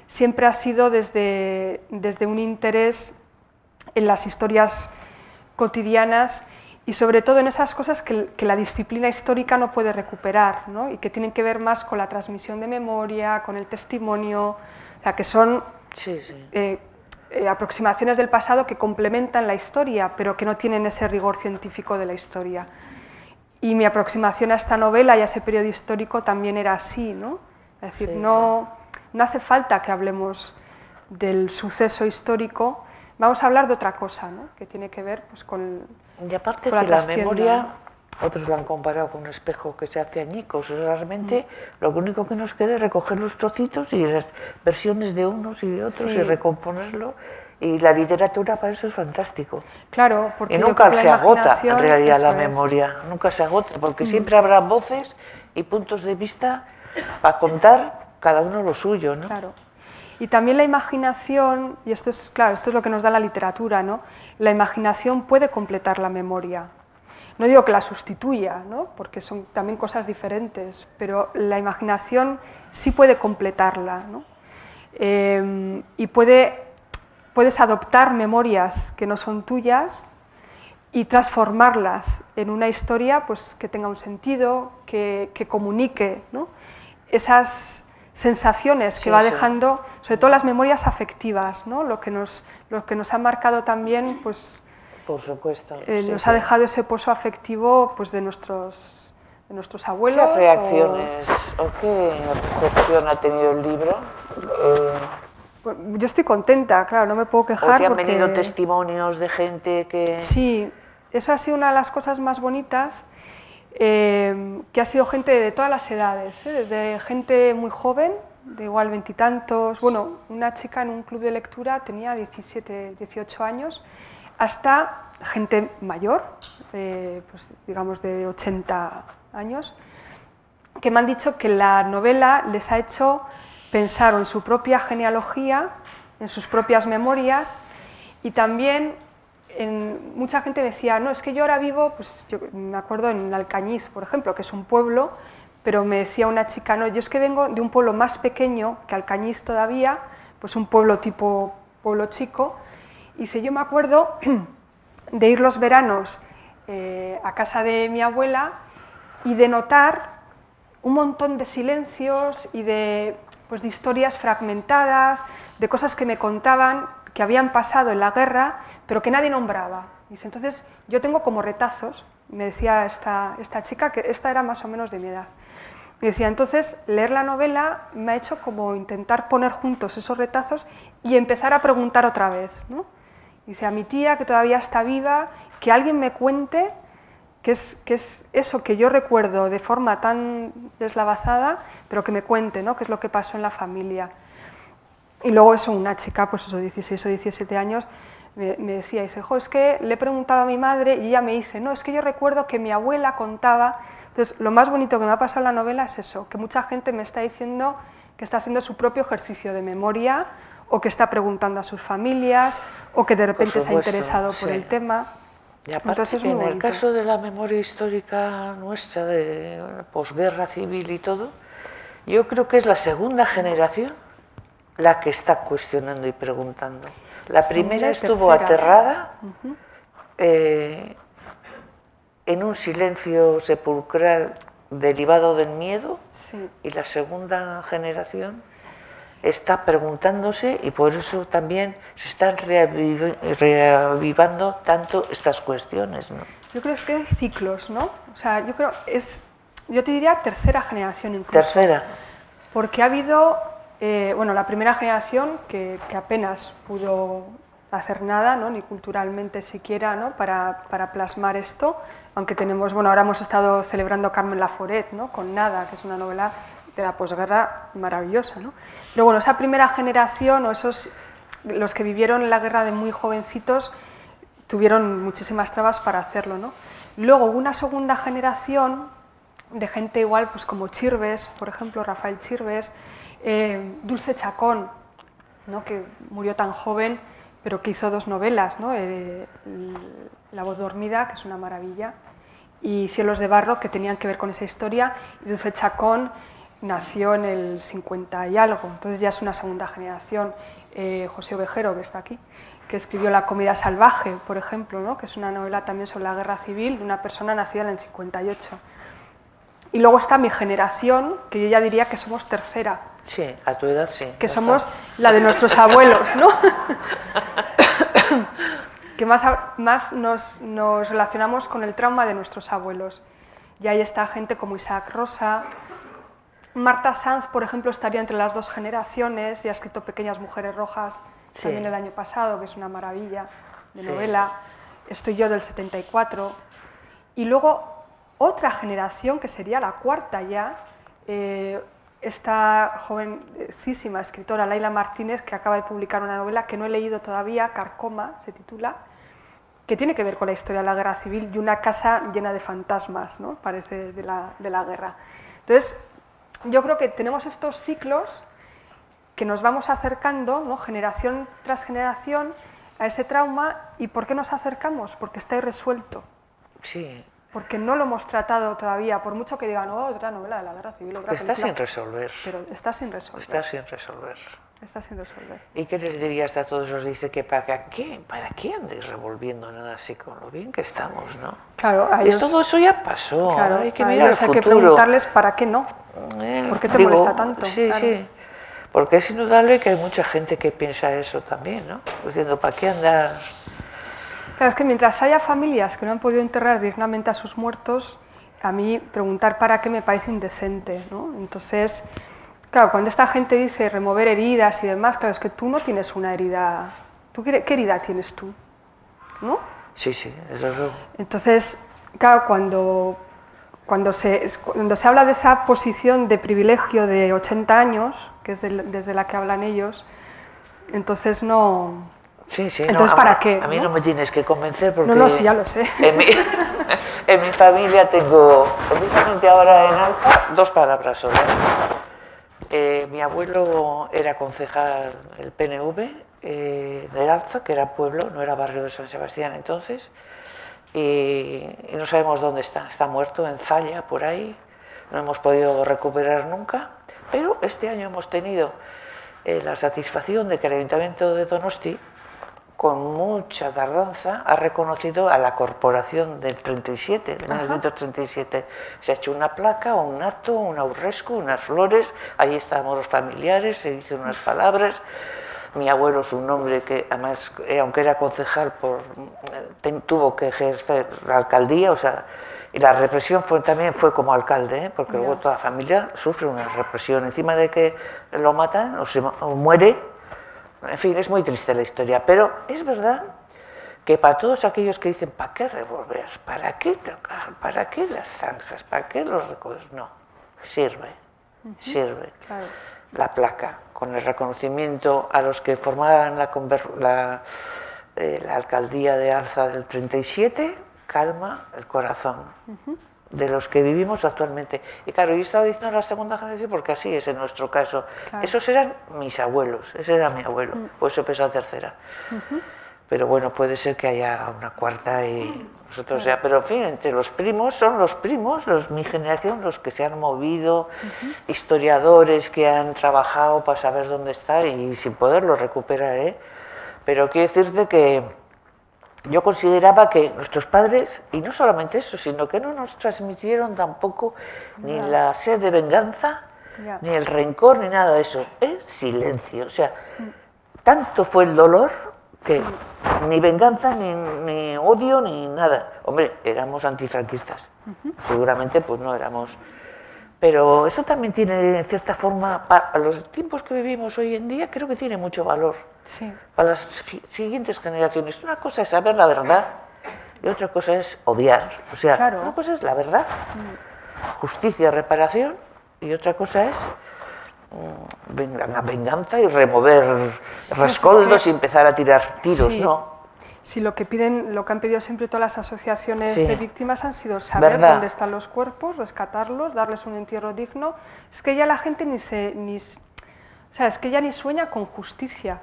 siempre ha sido desde, desde un interés en las historias cotidianas y sobre todo en esas cosas que, que, la disciplina histórica no puede recuperar ¿no? y que tienen que ver más con la transmisión de memoria, con el testimonio, o sea, que son Sí, sí. eh, eh, aproximaciones del pasado que complementan la historia, pero que no tienen ese rigor científico de la historia. Y mi aproximación a esta novela y a ese periodo histórico también era así, ¿no? Es decir, Sí, no, no hace falta que hablemos del suceso histórico, vamos a hablar de otra cosa, ¿no? Que tiene que ver pues, con, Y aparte que la memoria, otros lo han comparado con un espejo que se hace añicos. O sea, realmente lo único que nos queda es recoger los trocitos y las versiones de unos y de otros Sí. y recomponerlo. Y la literatura para eso es fantástico. Claro, porque Y nunca se agota en realidad la es. Mm. memoria, nunca se agota, porque siempre habrá voces y puntos de vista para contar cada uno lo suyo, ¿no? Claro. Y también la imaginación, y esto es claro, esto es lo que nos da la literatura, ¿no? La imaginación puede completar la memoria. No digo que la sustituya, ¿no? Porque son también cosas diferentes, pero la imaginación sí puede completarla, ¿no? Eh, y puede, puedes adoptar memorias que no son tuyas y transformarlas en una historia pues, que tenga un sentido, que, que comunique ¿no? esas sensaciones que Sí, va sí. dejando, sobre todo las memorias afectivas, ¿no? lo, que nos, lo que nos ha marcado también, pues, Por supuesto. eh, sí, nos sí. ha dejado ese pozo afectivo pues, de, nuestros, de nuestros abuelos. ¿Qué o- reacciones o qué recepción ha tenido el libro? Eh, Pues, yo estoy contenta, claro, no me puedo ¿O quejar. te han porque... venido testimonios de gente que... Sí, eso ha sido una de las cosas más bonitas, eh, que ha sido gente de todas las edades, ¿eh? desde gente muy joven, de igual veintitantos, bueno, una chica en un club de lectura tenía 17, 18 años, hasta gente mayor, pues, digamos de 80 años, que me han dicho que la novela les ha hecho pensar en su propia genealogía, en sus propias memorias y también mucha gente decía, no, es que yo ahora vivo, pues yo me acuerdo en Alcañiz, por ejemplo, que es un pueblo, pero me decía una chica, no, yo es que vengo de un pueblo más pequeño que Alcañiz todavía, pues un pueblo tipo pueblo chico, y dice, yo me acuerdo de ir los veranos eh, a casa de mi abuela y de notar un montón de silencios y de, pues, de historias fragmentadas, de cosas que me contaban que habían pasado en la guerra, pero que nadie nombraba. Dice, entonces yo tengo como retazos, me decía esta, esta chica, que esta era más o menos de mi edad. Y decía, entonces leer la novela me ha hecho como intentar poner juntos esos retazos y empezar a preguntar otra vez. ¿no? Dice, a mi tía, que todavía está viva, que alguien me cuente que es, que es eso que yo recuerdo de forma tan deslavazada, pero que me cuente, ¿no? qué es lo que pasó en la familia. Y luego eso, una chica, pues eso, 16 o 17 años, me, me decía, dice, jo, es que le he preguntado a mi madre y ella me dice, no, es que yo recuerdo que mi abuela contaba. Entonces, lo más bonito que me ha pasado en la novela es eso, que mucha gente me está diciendo que está haciendo su propio ejercicio de memoria o que está preguntando a sus familias o que de repente se ha supuesto, interesado por sí. el tema. Y aparte Entonces es que muy en el caso de la memoria histórica nuestra, de posguerra civil y todo, yo creo que es la segunda generación la que está cuestionando y preguntando. La primera y estuvo tercera. aterrada eh, en un silencio sepulcral derivado del miedo Sí. y la segunda generación está preguntándose y por eso también se están reaviv- reavivando tanto estas cuestiones. ¿no? Yo creo es que hay ciclos, ¿no? O sea, yo creo es, yo te diría tercera generación incluso. Tercera, Porque ha habido, eh, bueno, la primera generación que, apenas pudo hacer nada, ¿no? ni culturalmente siquiera, ¿no? para, para, plasmar esto, aunque tenemos, bueno, ahora hemos estado celebrando Carmen Laforet, ¿no? con Nada, que es una novela de la posguerra maravillosa. ¿no? Pero bueno, esa primera generación o esos, los que vivieron la guerra de muy jovencitos, tuvieron muchísimas trabas para hacerlo. ¿no? Luego hubo una segunda generación de gente igual, pues como Chirves, por ejemplo, Rafael Chirves, eh, Dulce Chacón, ¿no? que murió tan joven, pero que hizo dos novelas, ¿no? Eh, la voz dormida, que es una maravilla, y Cielos de barro, que tenían que ver con esa historia, y Dulce Chacón nació en el 50 y algo, entonces ya es una segunda generación. Eh, José Ovejero, que está aquí, que escribió La comida salvaje, por ejemplo, ¿no? que es una novela también sobre la guerra civil de una persona nacida en el 58. Y luego está mi generación, que yo ya diría que somos tercera. Sí, a tu edad sí. Que somos la de nuestros abuelos, ¿no? que más, más nos, nos, relacionamos con el trauma de nuestros abuelos. Y ahí está gente como Isaac Rosa. Marta Sanz, por ejemplo, estaría entre las dos generaciones y ha escrito Pequeñas Mujeres Rojas también el año pasado, que es una maravilla de novela. Estoy yo del 74. Y luego otra generación, que sería la cuarta ya, eh, esta jovencísima escritora Laila Martínez, que acaba de publicar una novela que no he leído todavía, Carcoma se titula, que tiene que ver con la historia de la guerra civil y una casa llena de fantasmas, ¿no? parece, de la, de la guerra. Entonces, yo creo que tenemos estos ciclos que nos vamos acercando, ¿no? generación tras generación, a ese trauma. ¿Y por qué nos acercamos? Porque está irresuelto. Sí, porque no lo hemos tratado todavía, por mucho que digan, oh, otra novela de la guerra civil. Otra está sin resolver. Pero está sin resolver. Está sin resolver. Está sin resolver. ¿Y qué les dirías a todos los dice que para qué, para qué andéis revolviendo nada así con lo bien que estamos, no? Claro, a ellos, todo eso ya pasó. Claro, hay que mirar el hay que preguntarles para qué no. Eh, ¿Por qué te molesta tanto? Sí, sí. Porque es indudable que hay mucha gente que piensa eso también, ¿no? Diciendo, ¿para qué andar? Claro, es que mientras haya familias que no han podido enterrar dignamente a sus muertos, a mí preguntar para qué me parece indecente. ¿no? Entonces, claro, cuando esta gente dice remover heridas y demás, claro, es que tú no tienes una herida. ¿Tú qué, herida tienes tú? ¿No? Sí, sí, eso es Entonces, claro, cuando, cuando, se, cuando se habla de esa posición de privilegio de 80 años, que es desde la que hablan ellos, entonces no, Sí, sí. Entonces, ¿para qué? A mí ¿no? me tienes que convencer porque... No, no, sí, ya lo sé. En mi, en mi familia tengo, precisamente ahora en Alfa, dos palabras solo. Eh, mi abuelo era concejal del PNV eh, de Alfa, que era pueblo, no era barrio de San Sebastián entonces, y, no sabemos dónde está. Está muerto en Zalla, por ahí. No hemos podido recuperar nunca, pero este año hemos tenido eh, la satisfacción de que el Ayuntamiento de Donosti con mucha tardanza, ha reconocido a la corporación del 37, de 1937. Se ha hecho una placa, un acto, un aurresco, unas flores, ahí estábamos los familiares, se dicen unas palabras. Mi abuelo es un hombre que, además, eh, aunque era concejal, por, eh, tuvo que ejercer la alcaldía, o sea, y la represión fue, también fue como alcalde, ¿eh? porque luego toda la familia sufre una represión. Encima de que lo matan o, se, o muere, en fin, es muy triste la historia, pero es verdad que para todos aquellos que dicen, ¿para qué revolver? ¿Para qué tocar? ¿Para qué las zanjas? ¿Para qué los recodos? No, sirve, sirve. La placa, con el reconocimiento a los que formaban la, la, eh, la alcaldía de Arza del 37, calma el corazón de los que vivimos actualmente. Y claro, yo estaba diciendo la segunda generación porque así es en nuestro caso. Esos eran mis abuelos, ese era mi abuelo, mm. por eso empezó la tercera. Pero bueno, puede ser que haya una cuarta y nosotros ya, pero en fin, entre los primos son los primos, los mi generación, los que se han movido, historiadores que han trabajado para saber dónde está y sin poderlo recuperar, ¿eh? Pero quiero decirte que yo consideraba que nuestros padres, y no solamente eso, sino que no nos transmitieron tampoco ni la sed de venganza, ni el rencor, ni nada de eso. Es silencio. O sea, tanto fue el dolor que ni venganza, ni, odio, ni nada. Hombre, éramos antifranquistas. Seguramente pues no éramos Pero eso también tiene, en cierta forma, para los tiempos que vivimos hoy en día, creo que tiene mucho valor Sí. para las siguientes generaciones. Una cosa es saber la verdad y otra cosa es odiar. O sea, Claro. una cosa es la verdad, justicia, reparación, y otra cosa es mm, la venganza y remover rescoldos que- y empezar a tirar tiros, Sí. ¿no? Si lo que piden, lo que han pedido siempre todas las asociaciones Sí. de víctimas han sido saber ¿Verdad? dónde están los cuerpos, rescatarlos, darles un entierro digno. Es que ya la gente ni se, ni, o sea, es que ya ni sueña con justicia,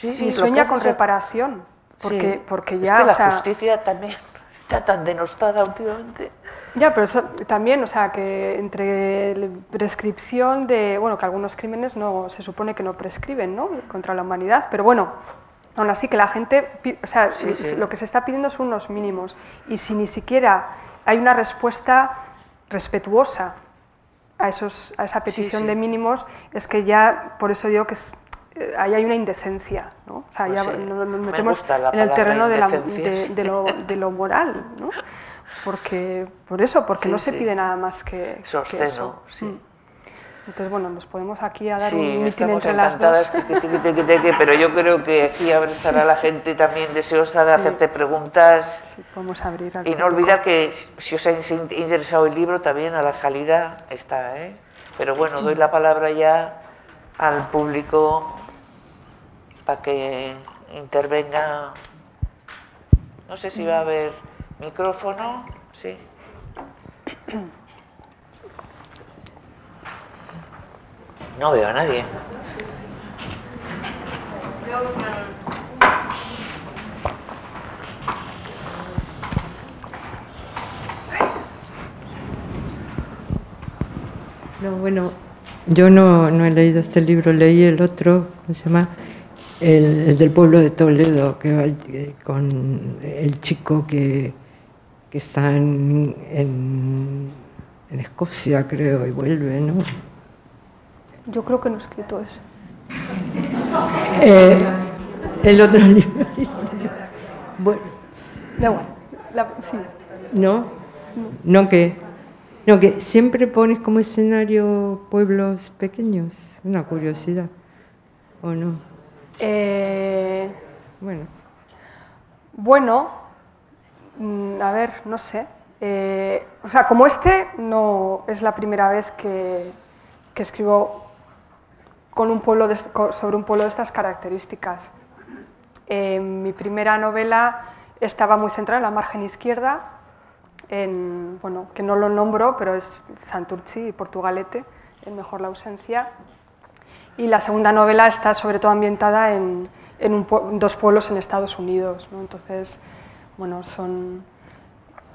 Sí, ni lo sueña que con reparación, porque, Sí. porque Es ya, que o la sea, justicia también está tan denostada últimamente. Ya, pero eso también, o sea, que entre prescripción de, bueno, que algunos crímenes no se supone que no prescriben, ¿no? Contra la humanidad, pero bueno, aún así que la gente, o sea, Sí, sí. lo que se está pidiendo son unos mínimos y si ni siquiera hay una respuesta respetuosa a esos a esa petición sí. de mínimos, es que ya, por eso digo que es, eh, ahí hay una indecencia, ¿no? O sea, Pues ya nos me metemos en el terreno de, la- de- lo, de lo moral, ¿no? Porque, por eso, porque no se pide nada más que, que Sosteno, eso. sí. Mm. Entonces, bueno, nos podemos aquí a dar Sí, un mitin entre las encantadas, dos. tiqui, tiqui, tiqui, pero yo creo que aquí estará la gente también deseosa de Sí. hacerte preguntas Sí, podemos abrir y no olvidar que si os ha in- interesado el libro también a la salida está, ¿eh? Pero bueno, doy la palabra ya al público para que intervenga. No sé si va a haber micrófono, sí. No veo a nadie. No, bueno, yo no, no he leído este libro, leí el otro, ¿cómo se llama? El, el del pueblo de Toledo, que va eh, con el chico que, que está en, en, en Escocia, creo, y vuelve, ¿no? Yo creo que no he escrito eso. Eh, el otro libro. Bueno, Da igual. La- sí. ¿no? No que, no que siempre pones como escenario pueblos pequeños, una curiosidad, ¿o no? Eh, Bueno. bueno, mm, a ver, no sé. Eh, o sea, como este no es la primera vez que, que escribo con un pueblo de sobre un pueblo de estas características. Eh, mi primera novela estaba muy centrada en la margen izquierda, en, bueno, que no lo nombro, pero es Santurci y Portugalete, en Mejor la ausencia. Y la segunda novela está sobre todo ambientada en, en un dos pueblos en Estados Unidos. ¿no? Entonces, bueno, son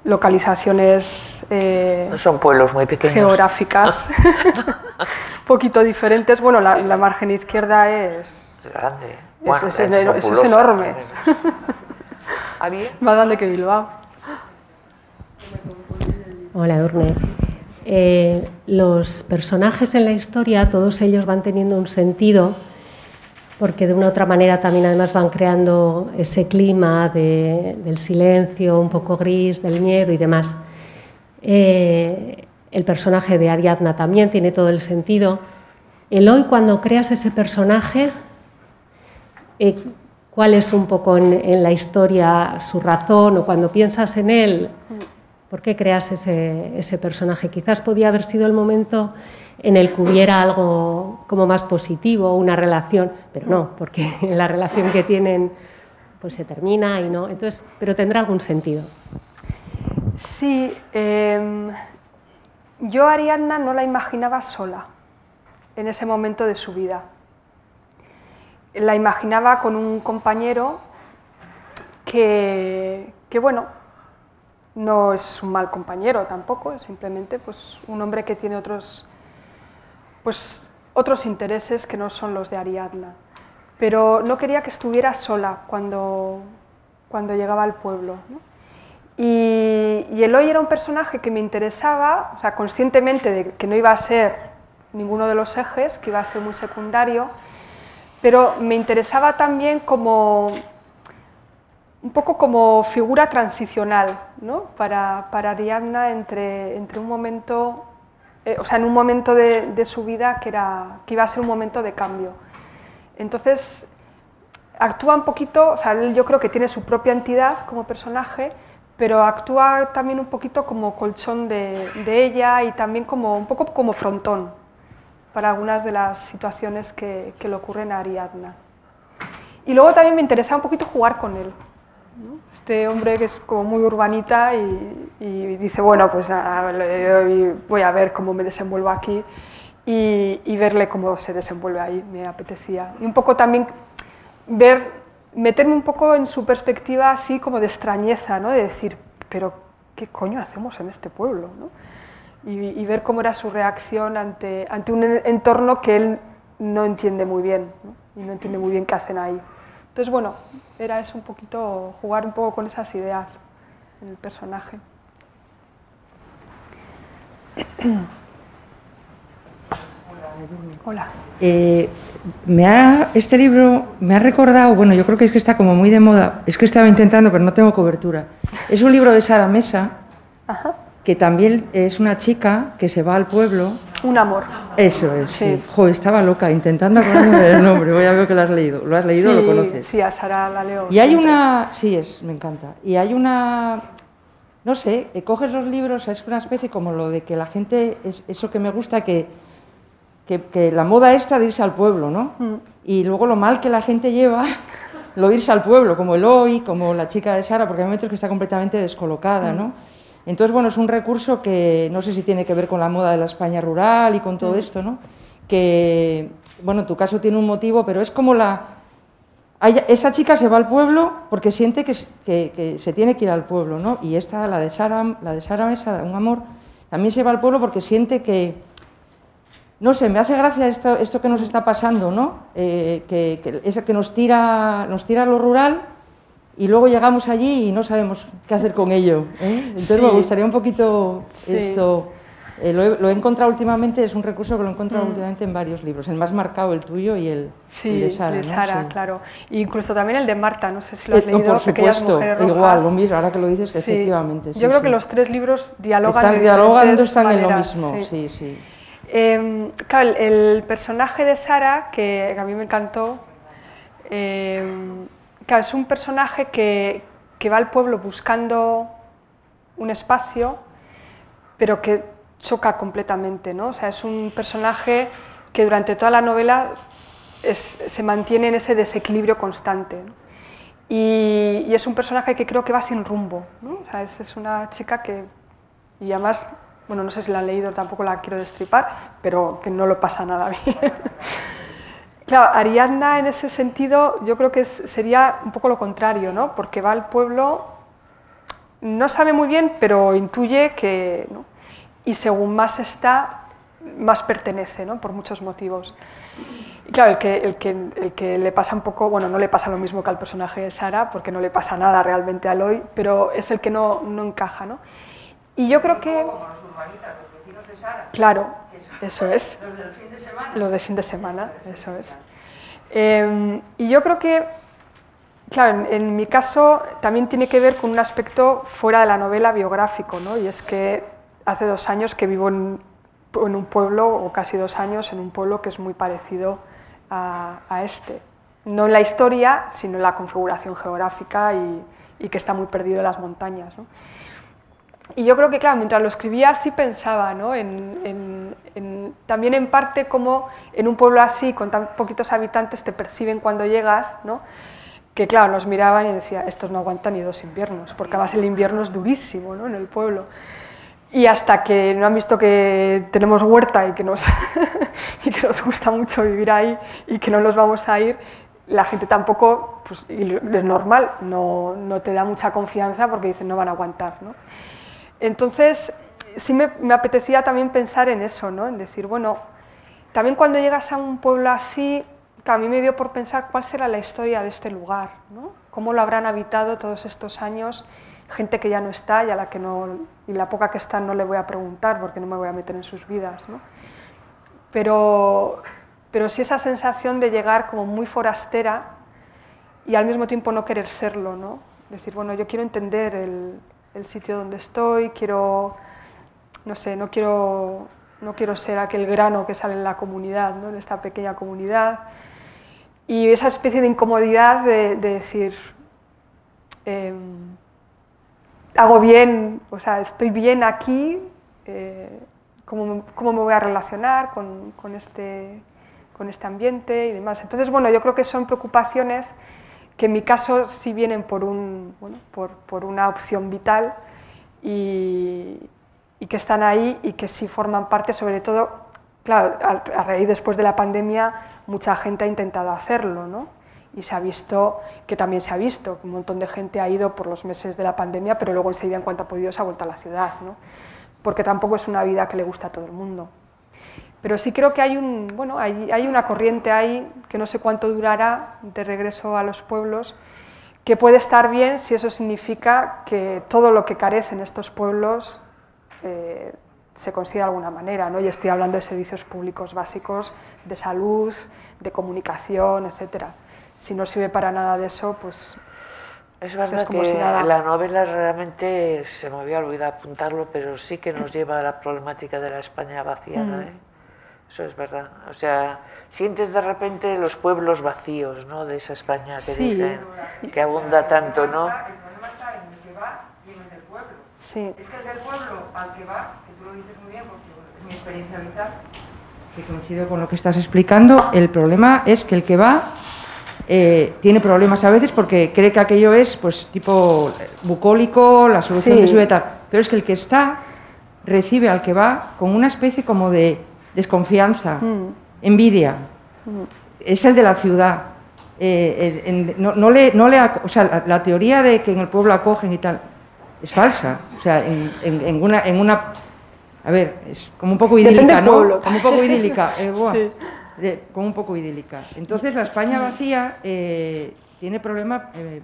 localizaciones eh, No son pueblos muy pequeños. geográficas un poquito diferentes. Bueno, la, la margen izquierda es Grande. Es- es es eno- es enorme. Más grande que Bilbao. Hola, Edurne. Eh, los personajes en la historia, todos ellos van teniendo un sentido, porque de una u otra manera también además van creando ese clima de- del silencio, un poco gris, del miedo y demás. Eh, el personaje de Ariadna también tiene todo el sentido. El hoy, cuando creas ese personaje, eh, cuál es un poco en, en la historia su razón o cuando piensas en él, ¿por qué creas ese, ese personaje? Quizás podía haber sido el momento en el que hubiera algo como más positivo, una relación, pero no, porque la relación que tienen pues se termina y no, entonces, pero tendrá algún sentido. Sí, em, yo Ariadna no la imaginaba sola en ese momento de su vida. La imaginaba con un compañero que, que, bueno, no es un mal compañero tampoco, simplemente pues, un hombre que tiene otros, pues, otros intereses que no son los de Ariadna. Pero no quería que estuviera sola cuando, cuando llegaba al pueblo. Y, y Eloy era un personaje que me interesaba, o sea, conscientemente de que no iba a ser ninguno de los ejes, que iba a ser muy secundario, pero me interesaba también como, un poco como figura transicional ¿no? para, para Ariadna entre, entre un momento, eh, o sea, en un momento de, de, su vida que, era, que iba a ser un momento de cambio. Entonces, actúa un poquito, o sea, él yo creo que tiene su propia entidad como personaje, pero actúa también un poquito como colchón de, de ella y también como un poco como frontón para algunas de las situaciones que, que le ocurren a Ariadna. Y luego también me interesa un poquito jugar con él. ¿No? Este hombre que es como muy urbanita y, dice, bueno, pues voy a ver cómo me desenvuelvo aquí y, y, verle cómo se desenvuelve ahí, me apetecía. Y un poco también ver, meterme un poco en su perspectiva así como de extrañeza, ¿no? de decir, pero ¿qué coño hacemos en este pueblo? ¿no? Y, y, ver cómo era su reacción ante, ante un entorno que él no entiende muy bien ¿no? y no entiende muy bien qué hacen ahí. Entonces, bueno, era eso un poquito, jugar un poco con esas ideas en el personaje. Hola. Eh, me ha, este libro me ha recordado, bueno, yo creo que es que está como muy de moda, es que estaba intentando, pero no tengo cobertura. Es un libro de Sara Mesa, Ajá. Que también es una chica que se va al pueblo. Un amor. Eso es, sí. sí. Jo, estaba loca intentando acordarme del nombre, voy a ver que lo has leído. ¿Lo has leído o lo conoces? Sí, a Sara la leo. Y hay una, sí, es, me encanta. Y hay una, no sé, eh, coges los libros, es una especie como lo de que la gente, es eso que me gusta, que que, que, la moda esta de irse al pueblo, ¿no? Mm. Y luego lo mal que la gente lleva lo irse al pueblo, como el hoy, como la chica de Sara, porque hay momentos que está completamente descolocada, mm. ¿no? Entonces, bueno, es un recurso que no sé si tiene que ver con la moda de la España rural y con todo mm. esto, ¿no? Que, bueno, en tu caso tiene un motivo, pero es como la... Esa chica se va al pueblo porque siente que, que, que se tiene que ir al pueblo, ¿no? Y esta, la de Sara, la de Sara Mesa, un amor, también se va al pueblo porque siente que no sé, me hace gracia esto, esto que nos está pasando, ¿no? Eh, que, que, es que nos tira, nos tira a lo rural y luego llegamos allí y no sabemos qué hacer con ello. ¿eh? Entonces sí. me gustaría un poquito sí. esto. Eh, lo, he, lo, he, encontrado últimamente, es un recurso que lo he encontrado mm. últimamente en varios libros, el más marcado, el tuyo y el, sí, el de Sara. de Sara ¿no? claro. E incluso también el de Marta, no sé si lo has eh, leído. por supuesto, igual, lo mismo, ahora que lo dices, efectivamente. Yo creo que los tres libros dialogan están, de dialogando, están maneras, en lo mismo, sí, sí. Eh, claro, el, el, personaje de Sara, que, a mí me encantó, eh, claro, es un personaje que, que, va al pueblo buscando un espacio, pero que choca completamente, ¿no? O sea, es un personaje que durante toda la novela es, se mantiene en ese desequilibrio constante. ¿no? Y, y, es un personaje que creo que va sin rumbo, ¿no? O sea, es, es una chica que, y además bueno, no sé si la han leído, tampoco la quiero destripar, pero que no lo pasa nada bien. Claro, Ariadna en ese sentido yo creo que sería un poco lo contrario, ¿no? Porque va al pueblo, no sabe muy bien, pero intuye que, ¿no? y según más está, más pertenece, ¿no? Por muchos motivos. Y claro, el que, el, que, el que le pasa un poco, bueno, no le pasa lo mismo que al personaje de Sara, porque no le pasa nada realmente a Aloy, pero es el que no, no encaja, ¿no? Y yo creo que... Claro, eso es. Los del fin de semana. Los de fin de semana, eso es. Eh, y yo creo que, claro, en, en, mi caso también tiene que ver con un aspecto fuera de la novela biográfico, ¿no? Y es que hace dos años que vivo en, un pueblo, o casi dos años, en un pueblo que es muy parecido a, a este. No en la historia, sino en la configuración geográfica y, y que está muy perdido en las montañas, ¿no? Y yo creo que, claro, mientras lo escribía sí pensaba, ¿no? En, en, en, también en parte como en un pueblo así, con tan poquitos habitantes, te perciben cuando llegas, ¿no? que claro, nos miraban y decía, estos no aguantan ni dos inviernos, porque además el invierno es durísimo ¿no? en el pueblo. Y hasta que no han visto que tenemos huerta y que, nos y que nos gusta mucho vivir ahí y que no nos vamos a ir, la gente tampoco, pues, es normal, no, no te da mucha confianza porque dicen no van a aguantar. ¿no? Entonces, sí me, apetecía también pensar en eso, ¿no? en decir, bueno, también cuando llegas a un pueblo así, a mí me dio por pensar cuál será la historia de este lugar, ¿no? cómo lo habrán habitado todos estos años, gente que ya no está y a la que no, y la poca que está no le voy a preguntar porque no me voy a meter en sus vidas. ¿no? Pero, pero sí esa sensación de llegar como muy forastera y al mismo tiempo no querer serlo, ¿no? Decir, bueno, yo quiero entender el, el sitio donde estoy, quiero, no sé, no quiero, no quiero ser aquel grano que sale en la comunidad, ¿no? en esta pequeña comunidad. Y esa especie de incomodidad de, de decir, em, hago bien, o sea, estoy bien aquí, eh, ¿cómo, ¿cómo, me voy a relacionar con, con, este, con este ambiente y demás. Entonces, bueno, yo creo que son preocupaciones que en mi caso sí vienen por, un, bueno, por, por una opción vital y, y, que están ahí y que sí forman parte, sobre todo, claro, a, a raíz después de la pandemia, mucha gente ha intentado hacerlo, ¿no? y se ha visto, que también se ha visto, un montón de gente ha ido por los meses de la pandemia, pero luego enseguida en cuanto ha podido se ha vuelto a la ciudad, ¿no? porque tampoco es una vida que le gusta a todo el mundo. Pero sí creo que hay, un, bueno, hay, hay una corriente ahí, que no sé cuánto durará, de regreso a los pueblos, que puede estar bien si eso significa que todo lo que carecen estos pueblos eh, se consigue de alguna manera. ¿no? Y estoy hablando de servicios públicos básicos, de salud, de comunicación, etcétera si no sirve para nada de eso, pues es verdad es como que si nada... la novela realmente se me había olvidado apuntarlo, pero sí que nos lleva a la problemática de la España vaciada. Mm. ¿eh? Eso es verdad. O sea, sientes de repente los pueblos vacíos, ¿no? De esa España que sí. dicen, que abunda tanto, ¿no? El problema está en el que va y en el del pueblo. Sí. Es que el del pueblo al que va, que tú lo dices muy bien, porque es mi experiencia vital, que coincido con lo que estás explicando, el problema es que el que va eh, tiene problemas a veces porque cree que aquello es pues tipo bucólico, la solución Sí. de su vida. Pero es que el que está recibe al que va con una especie como de desconfianza, Mm. envidia. Es el de la ciudad. Eh, en- no, no le, no le o sea, la, la teoría de que en el pueblo acogen y tal es falsa. O sea, en, en- en una, en una. A ver, es como un poco idílica, ¿no? Como un poco idílica. eh, buah. Sí. De- como un poco idílica. Entonces, la España vacía eh, tiene problema eh,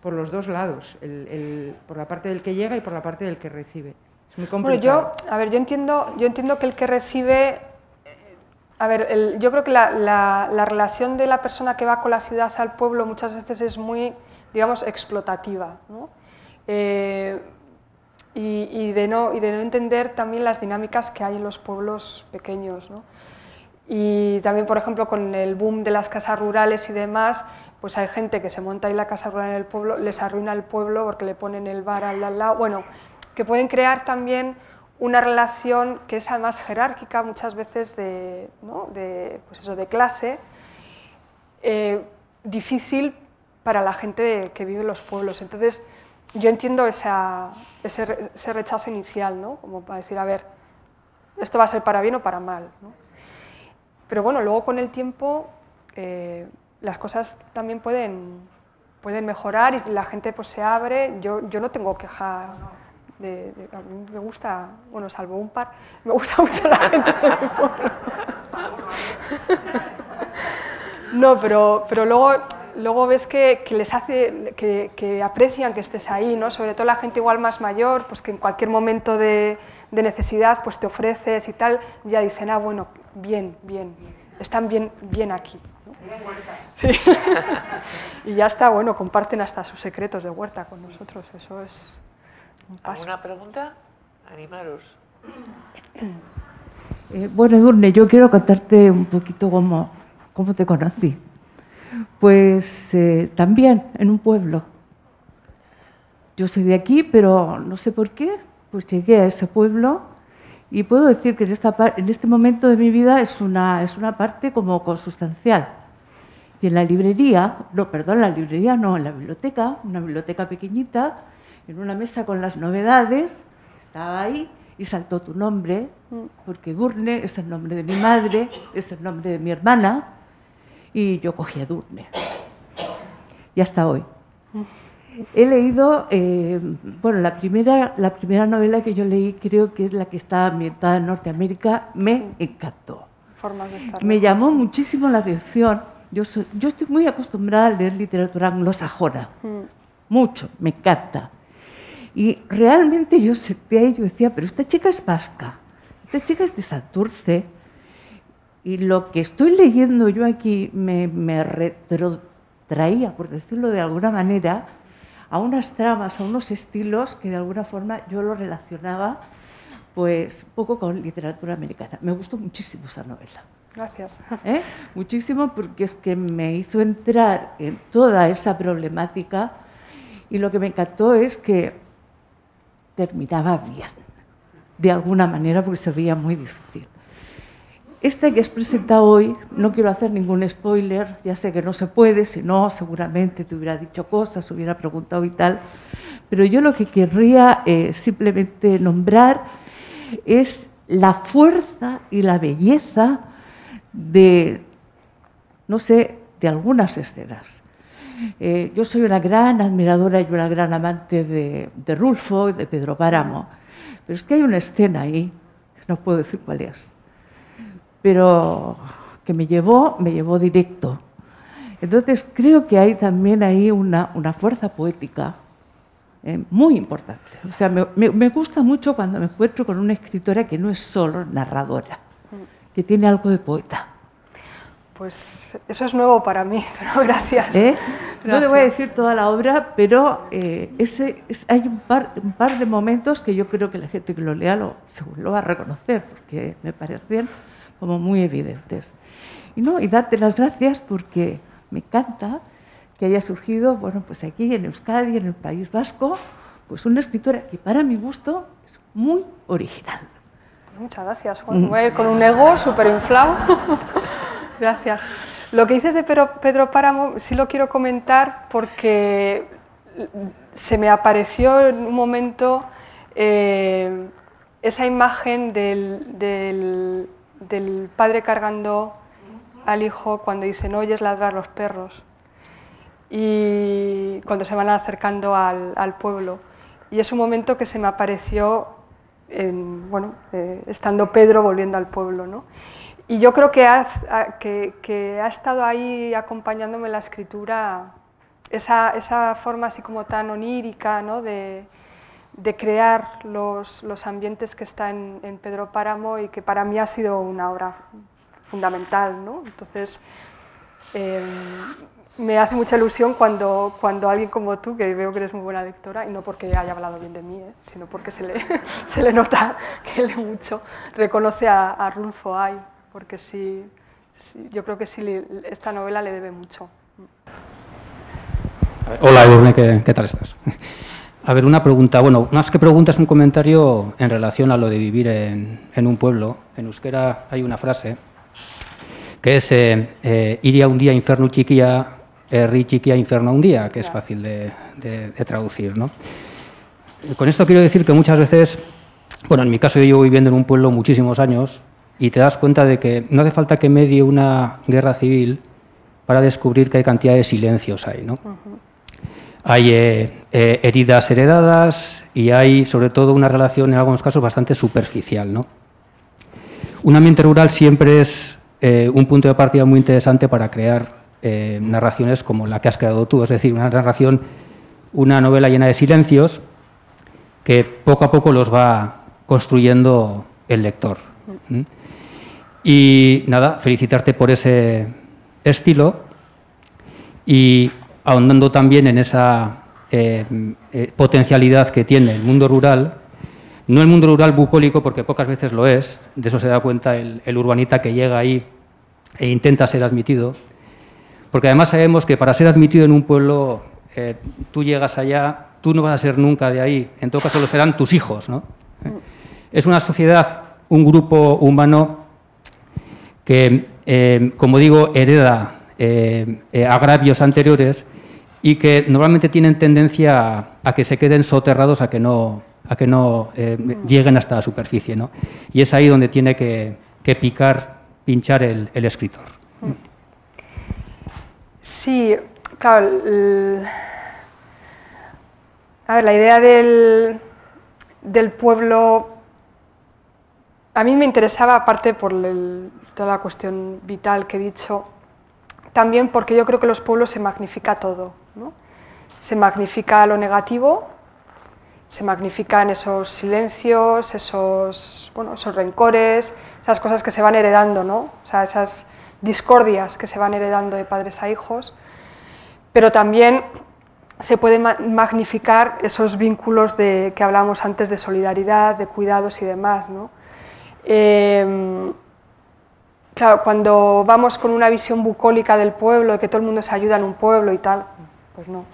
por los dos lados, el- el- por la parte del que llega y por la parte del que recibe. Es muy Bueno, complicado. yo, a ver, yo entiendo, yo entiendo que el que recibe, a ver, el- yo creo que la, la- la relación de la persona que va con la ciudad al pueblo muchas veces es muy, digamos, explotativa, ¿no? Eh, y, y de no, y de no entender también las dinámicas que hay en los pueblos pequeños, ¿no? Y también, por ejemplo, con el boom de las casas rurales y demás, pues hay gente que se monta ahí la casa rural en el pueblo, les arruina el pueblo porque le ponen el bar al lado. Bueno, que pueden crear también una relación que es además jerárquica muchas veces de, pues eso, de clase, eh, difícil para la gente que vive en los pueblos. Entonces, yo entiendo ese, ese rechazo inicial, ¿no? como para decir, a ver, esto va a ser para bien o para mal. ¿no? Pero bueno, luego con el tiempo eh, las cosas también pueden, pueden mejorar y la gente pues se abre. Yo, yo no tengo queja A mí me gusta, bueno, salvo un par, me gusta mucho la gente pueblo. No, pero, pero luego, luego ves que, les hace, que, aprecian que estés ahí, ¿no? Sobre todo la gente igual más mayor, pues que en cualquier momento de, necesidad pues te ofreces y tal, ya dicen, ah, bueno, bien, bien, están bien, bien aquí. Sí. y ya está, bueno, comparten hasta sus secretos de huerta con nosotros, eso es un paso. ¿Alguna pregunta? Animaros. Eh, bueno, Edurne, yo quiero contarte un poquito cómo, cómo te conocí. Pues eh, también en un pueblo. Yo soy de aquí, pero no sé por qué, pues llegué a ese pueblo y puedo decir que en, esta, en este momento de mi vida es una, es una parte como consustancial. Y en la librería, no, perdón, la librería no, en la biblioteca, una biblioteca pequeñita, en una mesa con las novedades, estaba ahí y saltó tu nombre, porque Durne es el nombre de mi madre, es el nombre de mi hermana, y yo cogí a Durne. Y hasta hoy. He leído, eh, bueno, la primera, la primera novela que yo leí creo que es la que está ambientada en Norteamérica, me encantó. Formas de estar. Me llamó muchísimo la atención. Yo, soy- yo estoy muy acostumbrada a leer literatura anglosajona, Mm. mucho, me encanta. Y realmente yo senté ahí y yo decía, pero esta chica es vasca, esta chica es de Santurce. Y lo que estoy leyendo yo aquí me, me retrotraía, por decirlo de alguna manera, a unas tramas, a unos estilos que de alguna forma yo lo relacionaba pues poco con literatura americana. Me gustó muchísimo esa novela. Gracias. ¿eh? Muchísimo porque es que me hizo entrar en toda esa problemática y lo que me encantó es que terminaba bien, de alguna manera porque se veía muy difícil. Este que has presentado hoy, no quiero hacer ningún spoiler, ya sé que no se puede, si no, seguramente te hubiera dicho cosas, hubiera preguntado y tal, pero yo lo que querría eh, simplemente nombrar es la fuerza y la belleza de, no sé, de algunas escenas. Eh, yo soy una gran admiradora y una gran amante de, de Rulfo y de Pedro Páramo, pero es que hay una escena ahí, no puedo decir cuál es, pero que me llevó, me llevó directo. Entonces creo que hay también ahí una, una fuerza poética eh, muy importante. O sea, me, me, me, gusta mucho cuando me encuentro con una escritora que no es solo narradora, que tiene algo de poeta. Pues eso es nuevo para mí, pero gracias. ¿Eh? No te voy a decir toda la obra, pero eh, ese, es, hay un par, un par, de momentos que yo creo que la gente que lo lea lo, lo va a reconocer, porque me parecen como muy evidentes. Y, no, y darte las gracias porque me encanta que haya surgido, bueno, pues aquí en Euskadi, en el País Vasco, pues una escritora que para mi gusto es muy original. Muchas gracias, Juan. Voy a ir con un ego súper inflado. gracias. Lo que dices de Pedro, Pedro Páramo sí lo quiero comentar porque se me apareció en un momento eh, esa imagen del, del, padre cargando al hijo cuando dice no oyes ladrar los perros y cuando se van acercando al, al, pueblo. Y es un momento que se me apareció, en, bueno, eh, estando Pedro volviendo al pueblo. ¿no? Y yo creo que, has, que, que, ha estado ahí acompañándome la escritura esa, esa forma así como tan onírica ¿no? de, de crear los, los, ambientes que está en, en, Pedro Páramo y que para mí ha sido una obra fundamental. ¿no? Entonces, eh, me hace mucha ilusión cuando, cuando alguien como tú, que veo que eres muy buena lectora, y no porque haya hablado bien de mí, ¿eh? sino porque se le, se le nota que lee mucho, reconoce a, a Rulfo Ay, porque sí, sí, yo creo que sí, esta novela le debe mucho. Hola, Edurne, ¿qué, ¿qué tal estás? A ver, una pregunta, bueno, más que pregunta es un comentario en relación a lo de vivir en, en un pueblo. En euskera hay una frase que es eh, eh, iría un día inferno chiquilla herri chiquia inferno un día, que es fácil de, de, de, traducir. ¿no? Con esto quiero decir que muchas veces, bueno, en mi caso yo llevo viviendo en un pueblo muchísimos años y te das cuenta de que no hace falta que medie una guerra civil para descubrir que hay cantidad de silencios ahí. ¿no? Uh -huh. Hay eh, eh, heridas heredadas y hay sobre todo una relación en algunos casos bastante superficial. ¿no? Un ambiente rural siempre es eh, un punto de partida muy interesante para crear eh, narraciones como la que has creado tú, es decir, una narración, una novela llena de silencios que poco a poco los va construyendo el lector. ¿Mm? Y nada, felicitarte por ese estilo y ahondando también en esa eh, eh, potencialidad que tiene el mundo rural, no el mundo rural bucólico, porque pocas veces lo es, de eso se da cuenta el, el urbanita que llega ahí e intenta ser admitido, porque además sabemos que para ser admitido en un pueblo, eh, tú llegas allá, tú no vas a ser nunca de ahí, en todo caso lo serán tus hijos. ¿no? Eh, es una sociedad, un grupo humano que, eh, como digo, hereda agravios anteriores y que normalmente tienen tendencia a, que se queden soterrados, a que no, a que no lleguen hasta la superficie. ¿no? Y es ahí donde tiene que, que picar, pinchar el, escritor. Sí, claro. A ver, la idea del, del, pueblo a mí me interesaba, aparte por el, toda la cuestión vital que he dicho, también porque yo creo que los pueblos se magnifica todo. ¿no? Se magnifica lo negativo, se magnifican esos silencios, esos, bueno, esos rencores, esas cosas que se van heredando, ¿no? esas discordias que se van heredando de padres a hijos, pero también se puede magnificar esos vínculos de, que hablábamos antes de solidaridad, de cuidados y demás. ¿no? Em, claro, cuando vamos con una visión bucólica del pueblo, de que todo el mundo se ayuda en un pueblo y tal, pues no.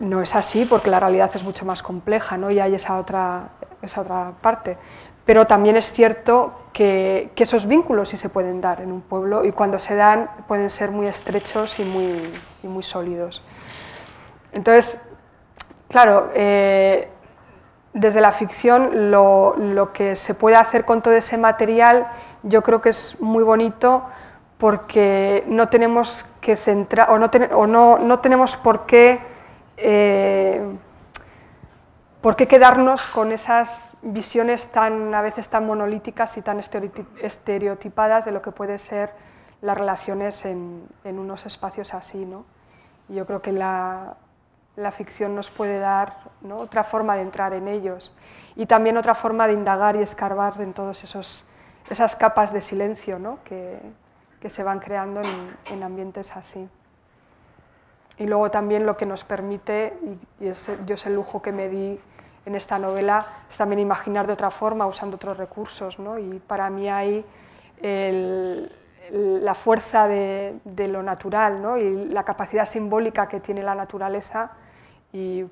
No es así porque la realidad es mucho más compleja ¿no? y hay esa otra, esa otra parte. Pero también es cierto que, esos vínculos sí se pueden dar en un pueblo y cuando se dan pueden ser muy estrechos y muy, muy sólidos. Entonces, claro, eh, desde la ficción lo, lo, que se puede hacer con todo ese material yo creo que es muy bonito porque no tenemos que centrar o no, o no, no tenemos por qué, eh, por qué quedarnos con esas visiones tan a veces tan monolíticas y tan estereotipadas de lo que puede ser las relaciones en, en unos espacios así, ¿no? Yo creo que la, la ficción nos puede dar otra forma de entrar en ellos y también otra forma de indagar y escarbar en todas esas capas de silencio que, se van creando en, ambientes así. Y luego también lo que nos permite, y, es, yo es el lujo que me di en esta novela, es también imaginar de otra forma, usando otros recursos. Y para mí hay la fuerza de, lo natural y la capacidad simbólica que tiene la naturaleza y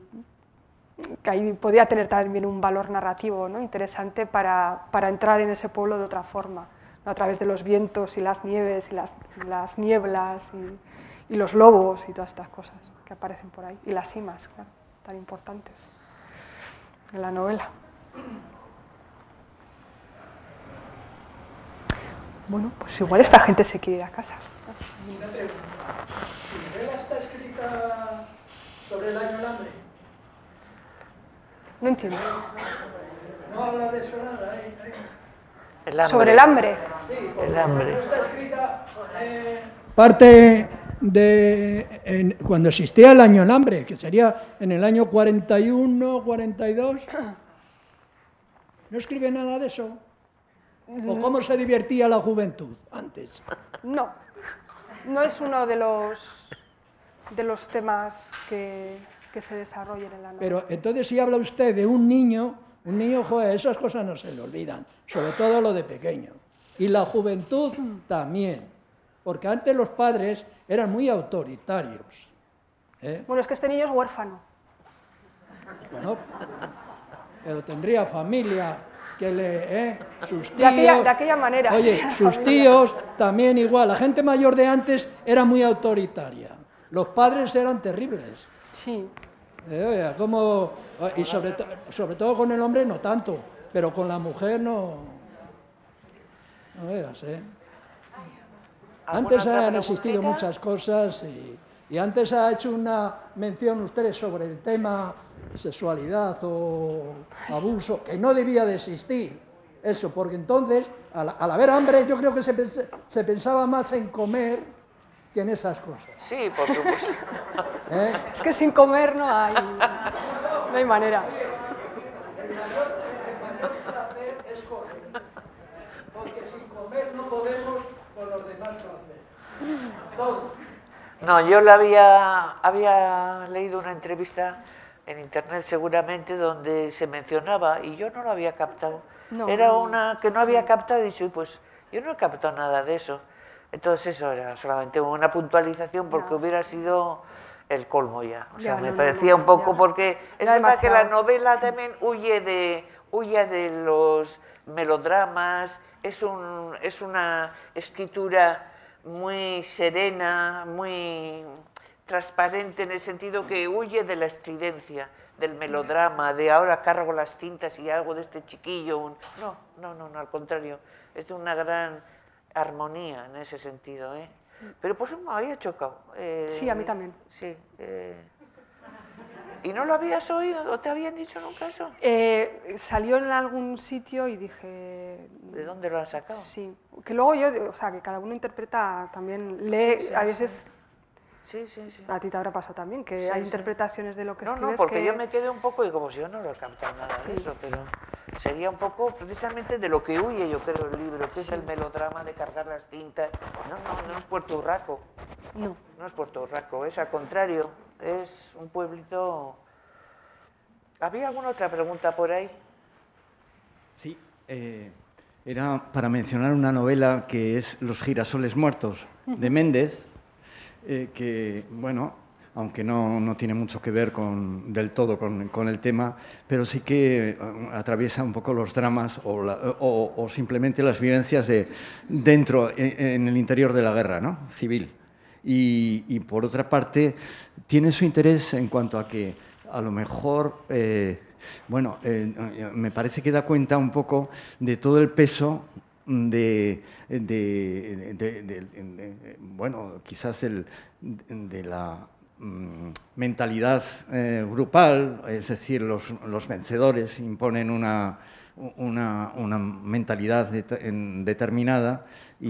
que ahí podría tener también un valor narrativo ¿no? interesante para, para, entrar en ese pueblo de otra forma, a través de los vientos y las nieves y las, las nieblas y, y, los lobos y todas estas cosas que aparecen por ahí, y las cimas, claro, tan importantes en la novela. Bueno, pues igual esta gente se quiere ir a casa. Si novela está escrita sobre el año hambre? No entiendo. No habla de eso nada, ¿eh? El hambre. ¿Sobre el hambre? Sí, el hambre. está escrita eh, parte de en, cuando existía el año hambre, que sería en el año 41, 42. ¿No escribe nada de eso? ¿O cómo se divertía la juventud antes? No, no es uno de los de los temas que, que se desarrollen en la novela. Pero entonces si habla usted de un niño, un niño, joder, esas cosas no se le olvidan, sobre todo lo de pequeño. Y la juventud también, porque antes los padres eran muy autoritarios. ¿eh? Bueno, es que este niño es huérfano. Bueno, pero tendría familia que le... ¿eh? Sus tíos... De aquella, de aquella manera. Oye, sus tíos también igual. La gente mayor de antes era muy autoritaria. Los padres eran terribles. Sí. Eh, como, y sobre, sobre todo con el hombre no tanto, pero con la mujer no. No veas, ¿eh? Antes han existido muchas cosas y, y, antes ha hecho una mención ustedes sobre el tema sexualidad o abuso, que no debía de existir. Eso, porque entonces, al, al haber hambre, yo creo que se, se pensaba más en comer tiene esas cosas. Sí, por supuesto. ¿Eh? Es que sin comer no hay, no hay manera. Porque sin comer no podemos con los demás. Todo. No, yo lo había, había leído una entrevista en internet seguramente donde se mencionaba y yo no lo había captado. No, Era una que no había captado y dicho, pues yo no he captado nada de eso. Entonces eso era solamente una puntualización porque hubiera sido el colmo ya. O sea, me parecía un poco porque es verdad que la novela también huye de, huye de los melodramas, es, un, es una escritura muy serena, muy transparente en el sentido que huye de la estridencia, del melodrama, de ahora cargo las cintas y algo de este chiquillo. No, no, no, no, al contrario, es de una gran armonía en ese sentido. ¿eh? Pero pues me había chocado. Eh, sí, a mí también. Sí. Eh. ¿Y no lo habías oído o te habían dicho nunca eso? Eh, salió en algún sitio y dije... ¿De dónde lo han sacado? Sí, que luego yo, o sea, que cada uno interpreta también, lee, a veces... Sí, sí, sí. A ti te habrá pasado también, que hay interpretaciones de lo que no, escribes No, porque que... yo me quedé un poco y como si yo no lo he cantado nada de eso, pero sería un poco precisamente de lo que huye, yo creo, el libro, que es el melodrama de cargar las cintas. No, no, no es Puerto Urraco. No. No es Puerto Urraco, es al contrario. Es un pueblito... ¿Había alguna otra pregunta por ahí? Sí, eh, era para mencionar una novela que es Los girasoles muertos de Méndez, eh, que, bueno, aunque no, no, tiene mucho que ver con, del todo con, con, el tema, pero sí que eh, atraviesa un poco los dramas o, o, simplemente las vivencias de dentro, en, en, el interior de la guerra ¿no? civil. Y, y, por otra parte, tiene su interés en cuanto a que a lo mejor, eh, bueno, me parece que da cuenta un poco de todo el peso de, de, bueno, quizás el, de la mm, mentalidad eh, grupal, es decir, los, los vencedores imponen una, una, mentalidad de, en, determinada y,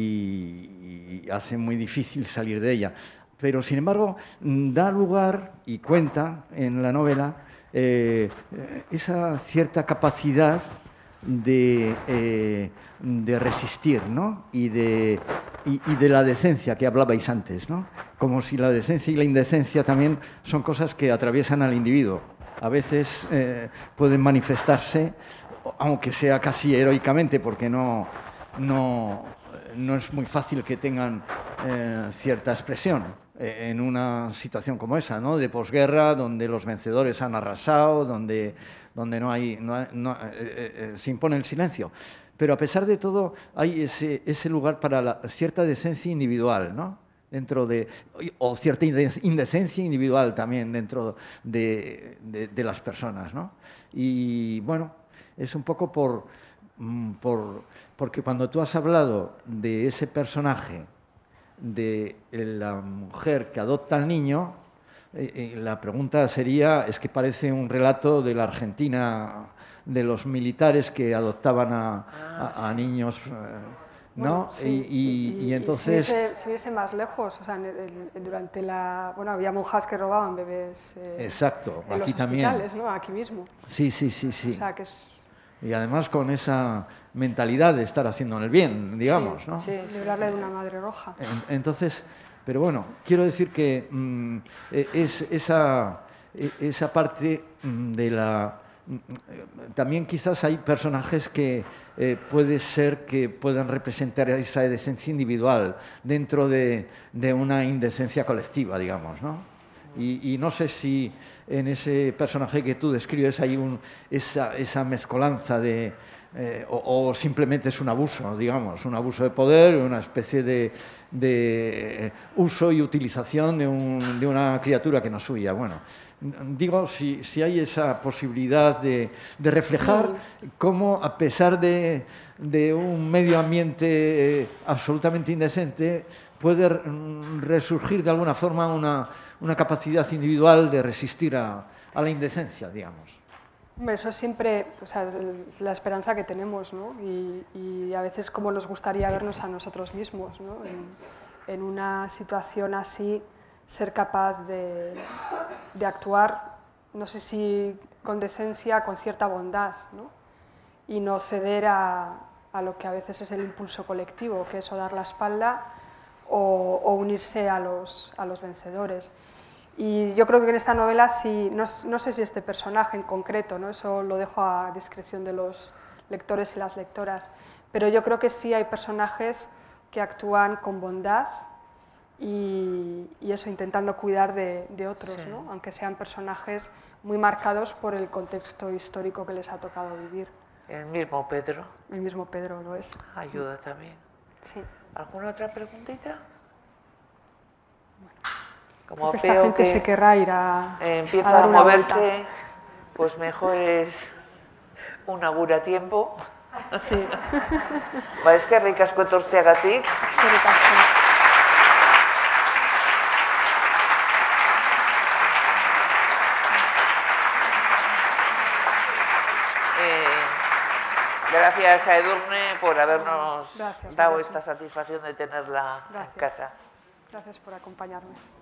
y, hace muy difícil salir de ella. Pero, sin embargo, da lugar y cuenta en la novela eh, esa cierta capacidad de, eh, de resistir ¿no? y, de, y, de la decencia que hablabais antes, ¿no? como si la decencia y la indecencia también son cosas que atraviesan al individuo. A veces eh, pueden manifestarse, aunque sea casi heroicamente, porque no, no, no es muy fácil que tengan eh, cierta expresión en una situación como esa, ¿no? de posguerra, donde los vencedores han arrasado, donde donde no hay, eh, eh, se impone el silencio. Pero a pesar de todo hay ese, ese lugar para cierta decencia individual, ¿no? dentro de, o cierta indecencia individual también dentro de, de, de las personas. ¿no? Y bueno, es un poco por, por, porque cuando tú has hablado de ese personaje, de la mujer que adopta al niño, eh, la pregunta sería, es que parece un relato de la Argentina, de los militares que adoptaban a, ah, a, a niños, eh, ¿no? Bueno, sí. y, y, y, entonces... Si hubiese, más lejos, o sea, en, en, durante la... Bueno, había monjas que robaban bebés... Eh, Exacto, en aquí los también. ¿no? Aquí mismo. Sí, sí, sí, sí. O sea, que es... Y además con esa mentalidad de estar haciendo el bien, digamos, sí, ¿no? Sí, librarle de una madre roja. Entonces, pero bueno, quiero decir que mmm, es, esa, esa parte mm, de la... Mm, también quizás hay personajes que eh, puede ser que puedan representar esa decencia individual dentro de, de una indecencia colectiva, digamos, ¿no? Y, y, no sé si en ese personaje que tú describes hay un, esa, esa mezcolanza de, eh, o, simplemente es un abuso, digamos, un abuso de poder, una especie de, de uso y utilización de, un, de, una criatura que no es suya. Bueno, digo, si, hay esa posibilidad de, reflejar cómo, a pesar de, un medio ambiente eh, absolutamente indecente, puede resurgir de alguna forma una, capacidad individual de resistir a la indecencia, digamos. Eso es siempre la esperanza que tenemos, ¿no? Y, a veces como nos gustaría vernos a nosotros mismos, ¿no? En, una situación así, ser capaz de, actuar, no sé si con decencia, con cierta bondad, ¿no? Y no ceder a, lo que a veces es el impulso colectivo, que es o dar la espalda o, unirse a los vencedores. Y yo creo que en esta novela, sí, no, no, sé si este personaje en concreto, ¿no? eso lo dejo a discreción de los lectores y las lectoras, pero yo creo que sí hay personajes que actúan con bondad y, y eso, intentando cuidar de, de otros, sí. ¿no? aunque sean personajes muy marcados por el contexto histórico que les ha tocado vivir. El mismo Pedro. El mismo Pedro lo es. Ayuda también. Sí. ¿Alguna otra preguntita? Bueno. Como esta gente que se querrá ir a, empieza a, dar a una moverse, vuelta. pues mejor es un agur a tiempo. Sí. ba, eskerrik asko etortzeagatik. Eskerrik asko. Gracias a Edurne por habernos gracias, dado gracias. esta satisfacción de tenerla gracias. en casa. Gracias por acompañarme.